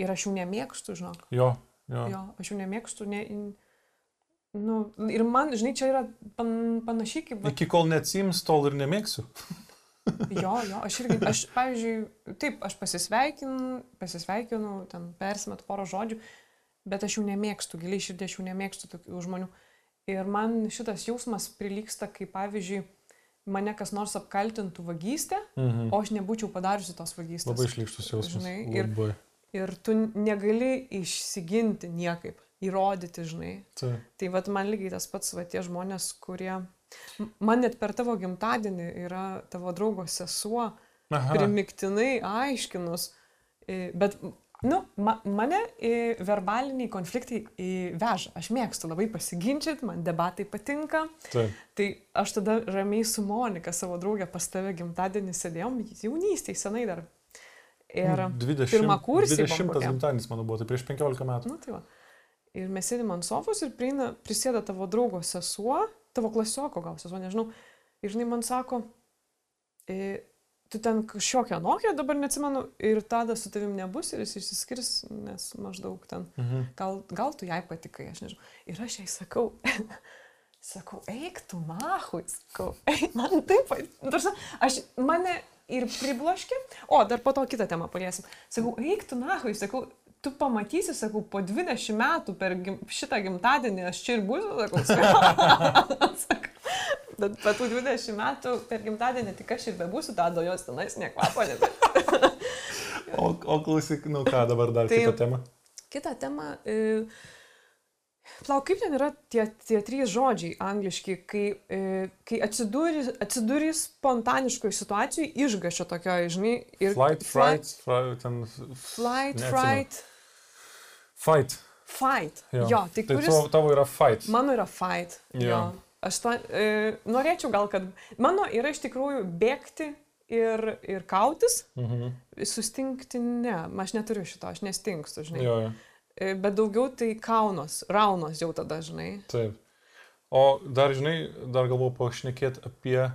ir aš jų nemėgstu, žinok. jo, jo. Jo, aš jų nemėgstu, ne... Nu, ir man, žinai, čia yra pan, panašiai kaip... va- Iki kol neatsims, tol ir nemėgsiu. Jo, jo, aš irgi, aš, pavyzdžiui, taip, aš pasisveikinu, pasisveikinu, ten persimet porą žodžių, bet aš jų nemėgstu, giliai širdį aš jų nemėgstu tokių žmonių. Ir man šitas jausmas prilyksta, kai, pavyzdžiui, mane kas nors apkaltintų vagystę, Mhm. o aš nebūčiau padariusi tos vagystės. Labai šlykštus jausmas. Žinai, ir- Labai. Ir tu negali išsiginti niekaip, įrodyti, žinai. Taip. Tai vad man lygiai tas pats, va tie žmonės, kurie... Man net per tavo gimtadienį yra tavo draugo sesuo, Aha. primiktinai aiškinus, bet, nu, ma, mane e, verbaliniai konfliktai veža. Aš mėgstu labai pasiginčyti, man debatai patinka. Taip. Tai aš tada ramiai su Monika, savo draugė, pas tave gimtadienį sėdėjom, jaunystėje senai dar. Ir, 20, pirmakursiai buvom 20 kokie. gimtadienis mano buvo, tai prieš 15 metų. nu, tai va. Ir mes sėdime ant sofos ir prieina, prisėda tavo draugo sesuo, tavo klasioko gal sesuo, nežinau. Ir žinai, man sako, e, tu ten kažkokią nokią, dabar neatsimenu, ir tada su tavim nebus ir jis išsiskirs, nes maždaug ten, Mhm. gal, gal tu jai patikai, aš nežinau. Ir aš jai sakau, sakau, eik tu nahui, sakau, eik, man taip, tarsi, aš mane ir pribloškė, o dar po to kitą temą paliesim. Sakau, eik tu nahui, sakau, tu pamatysi, sakau, po 20 metų per gim, šitą gimtadienį aš čia ir būsiu, sakau, sakau. Bet po tų 20 metų per gimtadienį tik aš ir bebūsiu, tada jos tenais nekvapo, nebe. O, o klausyk, nu ką dabar dar Tai- kitą temą? Kita tema. E, Plau, kaip ten yra tie, tie trys žodžiai angliški, kai, e, kai atsidūri, atsidūri spontaniškoje situacijoje, išgašio tokio, žinai, ir... Flight, fright, fright, ten. Flight, neatsimenu. fright, Fight. fight. Jo, Jo, tai tai kuris... tavo, tavo yra fight. Mano yra fight. Jo. Jo. Aš to, e, norėčiau gal, kad mano yra iš tikrųjų bėgti ir, ir kautis, Mhm. sustingti ne, aš neturiu šito, aš nestingstu, žinai. Jo, jo. E, Bet daugiau tai kaunos, raunos jau tada, žinai. Taip. O dar, žinai, dar galvoju pašnekėti apie,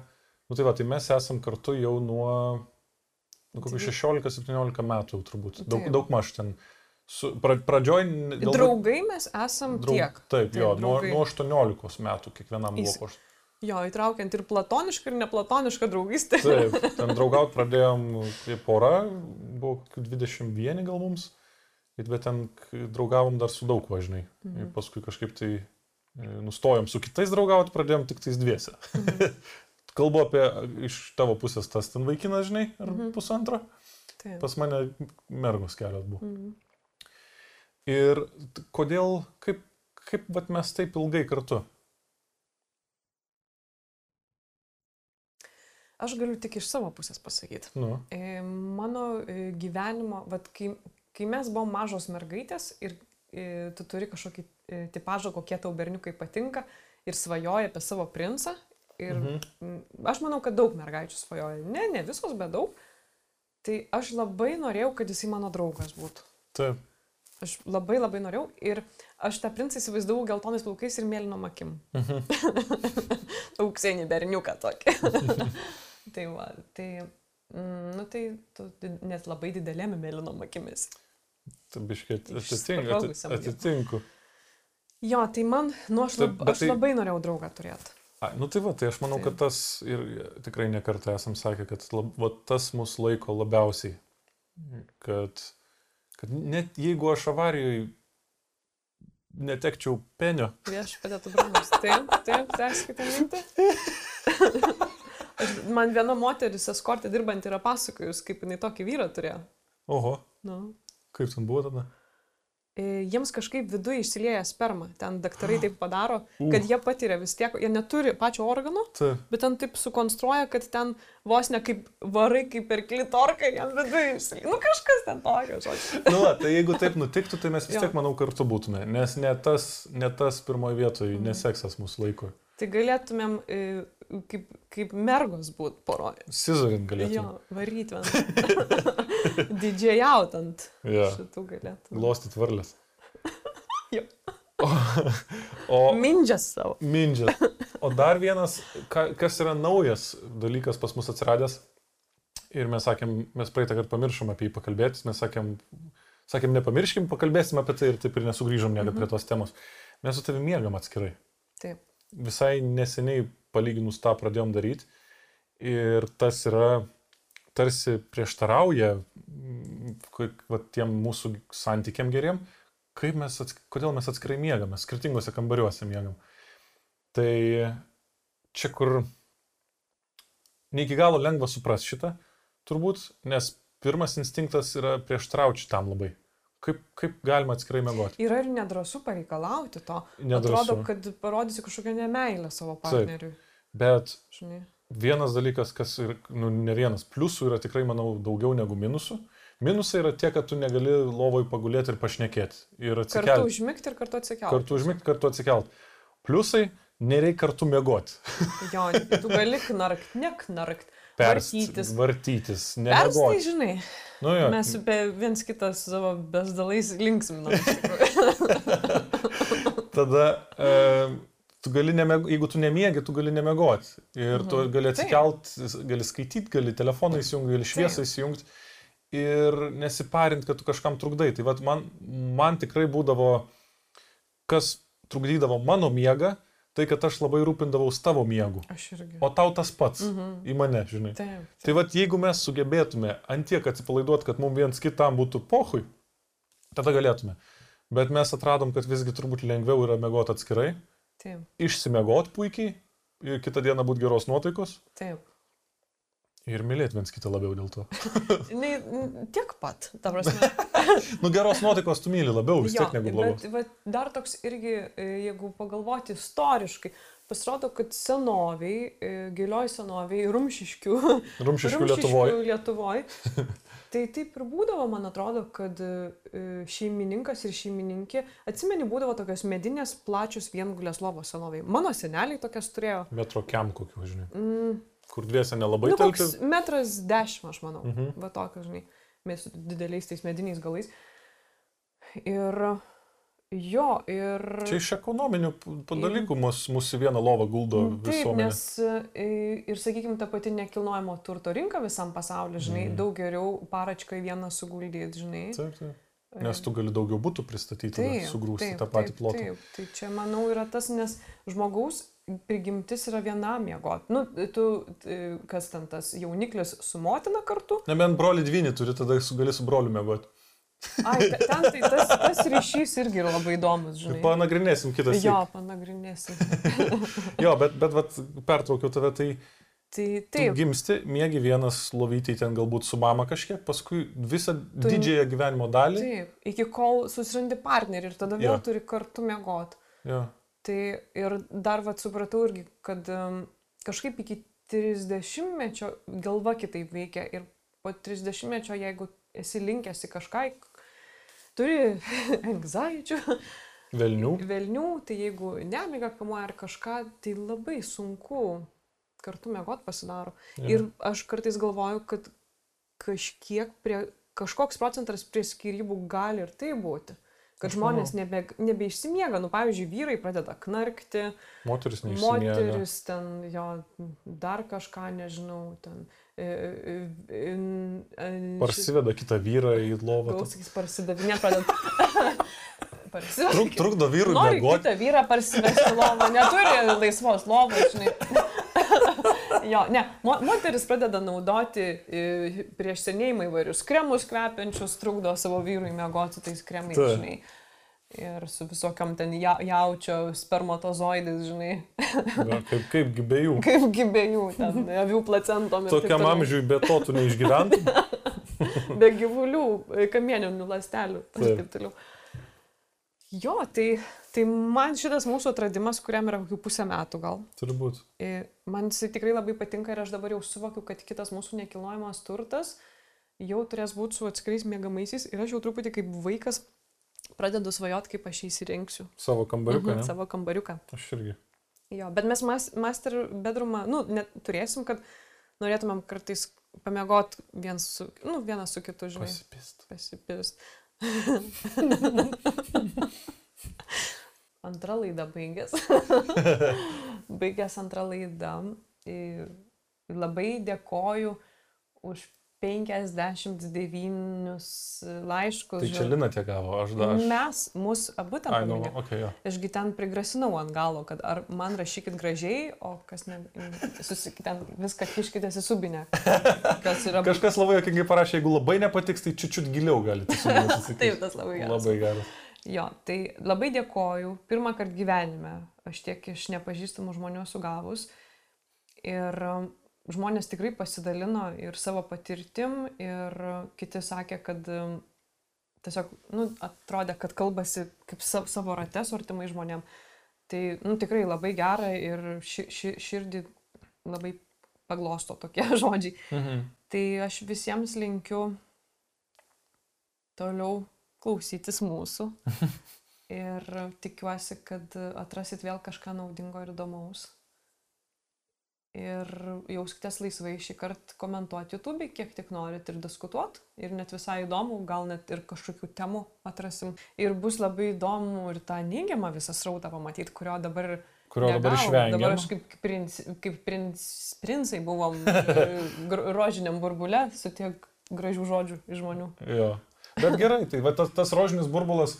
nu tai va, tai mes esam kartu jau nuo, nu, kokių Tai- 16-17 metų turbūt. Daug, daug maž ten. Su, pra, pradžioj... galbūt- Draugai mes esam draug- tiek. Taip, jo, Taip, nuo, draugai. nuo 18 metų kiekvienam buvo Įs- po 8. Jo, įtraukiant ir platonišką, ir neplatonišką draugystę. Taip, ten draugaut pradėjom kaip pora, buvo kokių 21 gal mums, bet ten draugavom dar su daug važinai. Mhm. Ir paskui kažkaip tai e, nustojom su kitais draugauti, pradėjom tik tais dviese. Mhm. Kalbu apie iš tavo pusės tas ten vaikinas, žinai, ar Mhm. pusantro. Taip. Pas mane mergos kelios buvo. Mhm. Ir kodėl, kaip, kaip vat, mes taip ilgai kartu? Aš galiu tik iš savo pusės pasakyti. Nu, E, Mano e, gyvenimo, vat, kai, kai mes buvom mažos mergaitės ir e, tu turi kažkokį tipažą, kokie tau berniukai patinka ir svajoja apie savo princą. Ir mhm. aš manau, kad daug mergaičių svajoja. Ne, ne visos, bet daug. Tai aš labai norėjau, kad jisai mano draugas būtų. taip. Aš labai labai norėjau ir aš tą princą įsivaizdavau geltonais plaukais ir mėlynom akim. Mhm. Auksinį berniuką tokį. tai va, tai, mm, nu tai tu net labai didelėm mėlynom akimis. Tai biškai atitinku. Atitinku. Jo, tai man, nu aš, lab, aš tai- labai norėjau draugą turėti. A, nu tai va, tai aš manau, Taip. kad tas ir tikrai nekartą esam sakę, kad lab, va, tas mus laiko labiausiai. Kad kad net jeigu aš avarijoje netekčiau penio, Vieš padėtų brangus. Taip, taip, tęskite mintį. Man viena moteris eskortė dirbant yra pasakojus, kaip jinai tokį vyrą turėjo. oho, Nu. kaip ten buvo tada? E, Jiems kažkaip viduje išsilieja sperma. Ten daktarai taip padaro, kad jie patiria vis tiek, jie neturi pačio organo, bet ten taip sukonstruoja, kad ten vos ne kaip varai, kaip per klitorką, jam viduje išsilieja. Nu kažkas ten tokio, žodžiu. Nu, va, tai jeigu taip nutiktų, tai mes vis tiek, manau, kartu būtume, nes ne tas, ne tas pirmoje vietoje, Mhm. neseksas mūsų laiko. Tai galėtumėm e, kaip, kaip mergos būti poroje. Sizarint galėtume. Jo, varyti ant. Didžiajaut ant Ja. šitų galėtų. Glostyt varlės. Jo. O, o Mindžias savo. mindžias. O dar vienas, ka, kas yra naujas dalykas pas mus atsiradęs. Ir mes sakėm, mes praeitą kartą pamiršom apie jį pakalbėti, mes sakėm, sakėm, nepamirškim, pakalbėsim apie tai ir taip ir nesugrįžom niekada prie tos temos. Mes su tavimi miegam atskirai. Taip. Visai neseniai palyginus tą pradėjom daryti. Ir tas yra tarsi prieštarauja mm, va, tiem mūsų santykiam geriem, kaip mes, kodėl mes atskirai miegame, skirtingose kambariuose miegam. Tai čia kur ne iki galo lengva suprasti šitą, turbūt, nes pirmas instinktas yra prieštrauti šitam labai. Kaip, kaip galima atskirai mėgoti? Yra ir nedrasu pareikalauti to. Nedrąsu. Atrodo, kad parodysi kažkokią nemailę savo partneriui. Bet Žinai. Vienas dalykas, kas ir, nu, ne vienas, pliusų yra tikrai, manau, daugiau negu minusų. Minusai yra tie, kad tu negali lovoj pagulėti ir pašnekėti. Ir Kartu atsikelti. užmigti ir kartu atsikelti. Kartu užmigti, kartu atsikelti. Pliusai, nereikia kartu mėgoti. Jo, tu gali knarkt, neknarkt. Perst- Vartytis. Vartytis, nemėgoti. žinai, Nu, jo, mes be viens kitas savo besdalais tikrųjų. tada e, tu gali, nemėg... jeigu tu nemiegi, tu gali nemėgoti. Ir tu Mhm. gali Taip. atsikelt, gali skaityti, gali telefoną įsijungti, gali šviesą įsijungti. Ir nesiparint, kad tu kažkam trukdai. Tai man, man tikrai būdavo, kas trukdydavo mano miegą, tai kad aš labai rūpindavaus tavo miegu. Aš irgi. O tau tas pats Mhm. į mane, žinai. Taip. Tai vad, jeigu mes sugebėtume antiek atsipalaiduoti, kad mums viens kitam būtų pohui, tada galėtume. Bet mes atradom, kad visgi turbūt lengviau yra mėgoti atskirai, Taip. išsimėgoti puikiai ir kitą dieną būti geros nuotaikos Taip. Ir mylėti viens kitą labiau dėl to. Ne, tiek pat, ta prasme. Nu geros nuotaikos tu myli labiau vis tiek negu blogos. bet, bet dar toks irgi, e, jeigu pagalvoti istoriškai, pasirodo, kad senoviai, e, gilioj senoviai, rumšiškių, Rumšiškų Lietuvoje. Lietuvoj. Tai taip ir būdavo, man atrodo, kad e, šeimininkas ir šeimininkė, atsimeni, būdavo tokios medinės, plačios viengulės lovos senoviai. Mano seneliai tokias turėjo. Metro kem kokiu, žinai. Mm, Kur dviese nelabai nu, talpi. koks metras dešimt, aš manau. Mhm. Va tokios, žinai, mes su dideliais tais mediniais galais. Ir jo, ir... Čia iš ekonominių dalykų mus, mūsų vieną lovą guldo Mm, Taip, visuomenė. nes e, ir, sakykime, ta pati nekilnojamo turto rinka visam pasauliu, žinai, Mhm. daug geriau paračką į vieną suguldyti, žinai. Taip, taip. Nes tu gali daugiau būtų pristatyti, tada sugrūsti tą patį plotą. Taip, tai čia, manau, yra tas, nes žmogaus prigimtis yra vienam miegoti. Nu, tu, kas ten tas jauniklis su motina kartu. Nebent broli dvinį turi, tada su, gali su broliu mėgoti. Ai, te- ten tai tas, tas ryšys irgi yra labai įdomus, žinai. Panagrinėsim kitą Jo, sykį. panagrinėsim. Jo, bet, bet vat, pertraukiau tave, tai Tai taip. gimsti, mėgi vienas lovytį ten galbūt su mama kažkiek, paskui visą Tu- didžiąją gyvenimo dalį. taip, iki kol susirandi partnerį ir tada vėl Jo. turi kartu miegoti. Jo. Tai ir dar vad supratau irgi, kad um, kažkaip iki 30-mečio galva kitaip veikia ir po 30-mečio, jeigu esi linkęs į kažką, turi anxiečių, Velnių. velnių, tai jeigu nemiga kamuoja ar kažką, tai labai sunku kartu mėgot pasidaro. Jo. Ir aš kartais galvoju, kad kažkiek prie, kažkoks procentas prie skirybų gali ir tai būti. Kad žmonės nebe, nebeišsimiega. Nu, pavyzdžiui, vyrai pradeda knarkti, Moteris neišsimiega. moteris ten jo dar kažką, nežinau, ten. E, e, e, Parsiveda kitą vyrą į lovą. Gal sakys, parsidavinė pradeda. Truk, trukdo vyrui Nori mėgoti. kitą vyrą parsivesti lovą, neturi laisvos lovos, žinai. Jo, ne, mo moteris pradeda naudoti e, prieš senėjimą įvairius kremus kvepiančius, trukdo savo vyrui miegoti su tais kremais, Taip. žinai. Ir su visokiam ten ja jaučio spermatozoidais, žinai, Va, kaip, kaip gibėjų. kaip gibėjų, ten avių placentom. ir taip Tokiam amžiui be to tu neišgyventum. Be gyvulių, e, kamieninių lastelių. ir. Taip toliau. Jo, tai, tai man šitas mūsų atradimas, kuriam yra kokių pusę metų gal. Turbūt. E, Man jis tikrai labai patinka ir aš dabar jau suvokiu, kad kitas mūsų nekilnojamas turtas jau turės būti su atskirais mėgamaisiais ir aš jau truputį kaip vaikas pradedu svajot, kaip aš įsirinksiu. Savo kambariuką, Mhm, ne? Savo kambariuką. Aš irgi. Jo, bet mes mas, master bedroomą, nu, net turėsim, kad norėtumėm kartais pamiegot viens su, nu, vienas su kitu, žinai. Pasipist. Pasipist. Antra laida baigės. baigės antra laida. Ir Labai dėkoju už 59 laiškus. Tai čia Lina tiek gavo, aš dar. Aš... Mes, mus abu ten Ai, nu, okay, jo. Ašgi ten prigrasinau ant galo, kad ar man rašykit gražiai, o kas ne, susik, ten viską kiškitės į subinę. Kas yra... Kažkas labai jokingai parašė, jeigu labai nepatiks, tai čiučiut giliau galite. Taip, tas labai geras. Labai geras. Jo, tai labai dėkoju. Pirmą kartą gyvenime aš tiek iš nepažįstamų žmonių esu gavus. Ir um, žmonės tikrai pasidalino ir savo patirtim, ir kiti sakė, kad um, tiesiog, nu, atrodė, kad kalbasi kaip sa savo rate su artimai žmonėm. Tai, nu, tikrai labai gera ir ši ši širdį labai paglosto tokie žodžiai. Mhm. Tai aš visiems linkiu toliau klausytis mūsų. Ir tikiuosi, kad atrasit vėl kažką naudingo ir įdomaus. Ir jauskitės laisvai šį kartą komentuoti YouTube, kiek tik norit ir diskutuot. Ir net visai įdomu, gal net ir kažkokių temų atrasim. Ir bus labai įdomu ir tą neigiamą visą srautą pamatyti, kurio dabar Kurio dabar negavom. išvengiam. Dabar aš kaip, princ, kaip princ, princai buvom rožiniam burbule su tiek gražių žodžių iš žmonių. Jo. Bet gerai, tai va, tas, tas rožinis burbulas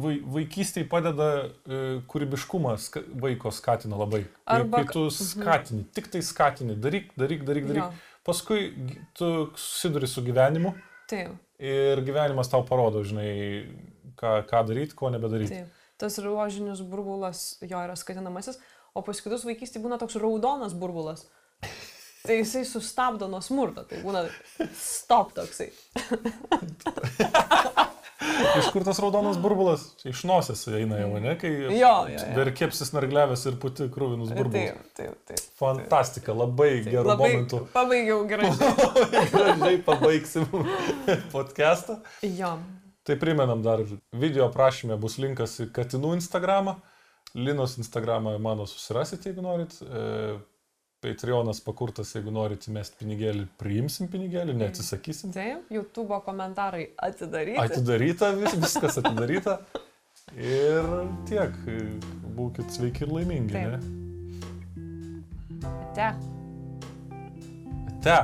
vai, vaikystėje padeda e, kūrybiškumą vaiko skatina labai. Arba kai tu ka- skatini, tik tai skatini, daryk, daryk, daryk, daryk. Jo. Paskui tu susiduri su gyvenimu Taip, ir gyvenimas tau parodo, žinai, ką, ką daryti, ko nebedaryti. taip. Tas rožinis burbulas jo yra skatinamasis, o pas kitus vaikystėje būna toks raudonas burbulas. Tai jisai sustabdo nuo smurto, tai būna stop toksai. Iš kur tas raudonas burbulas? Iš nosės eina jau, ne? Kai Jo, jo, jo. verkėpsis nargliavęs ir puti krūvinus burbulus. Taip, taip, taip. Fantastika, labai gerų Labai momentų. pabaigiau gerai. Gražiai pabaigsim podcastą. jo, Tai primenam dar, video aprašymė bus linkas į Katinų Instagramą, Linos Instagramą mano susirasit, jeigu norit. E, Patreonas pakurtas, jeigu norit įmesti pinigėlį, priimsim pinigėlį, neatsisakysim. taip, YouTube komentarai atidaryti. Atidaryta, vis, viskas atidaryta. Ir tiek, būkit sveiki ir laimingi, Taip. ne? Te. Te.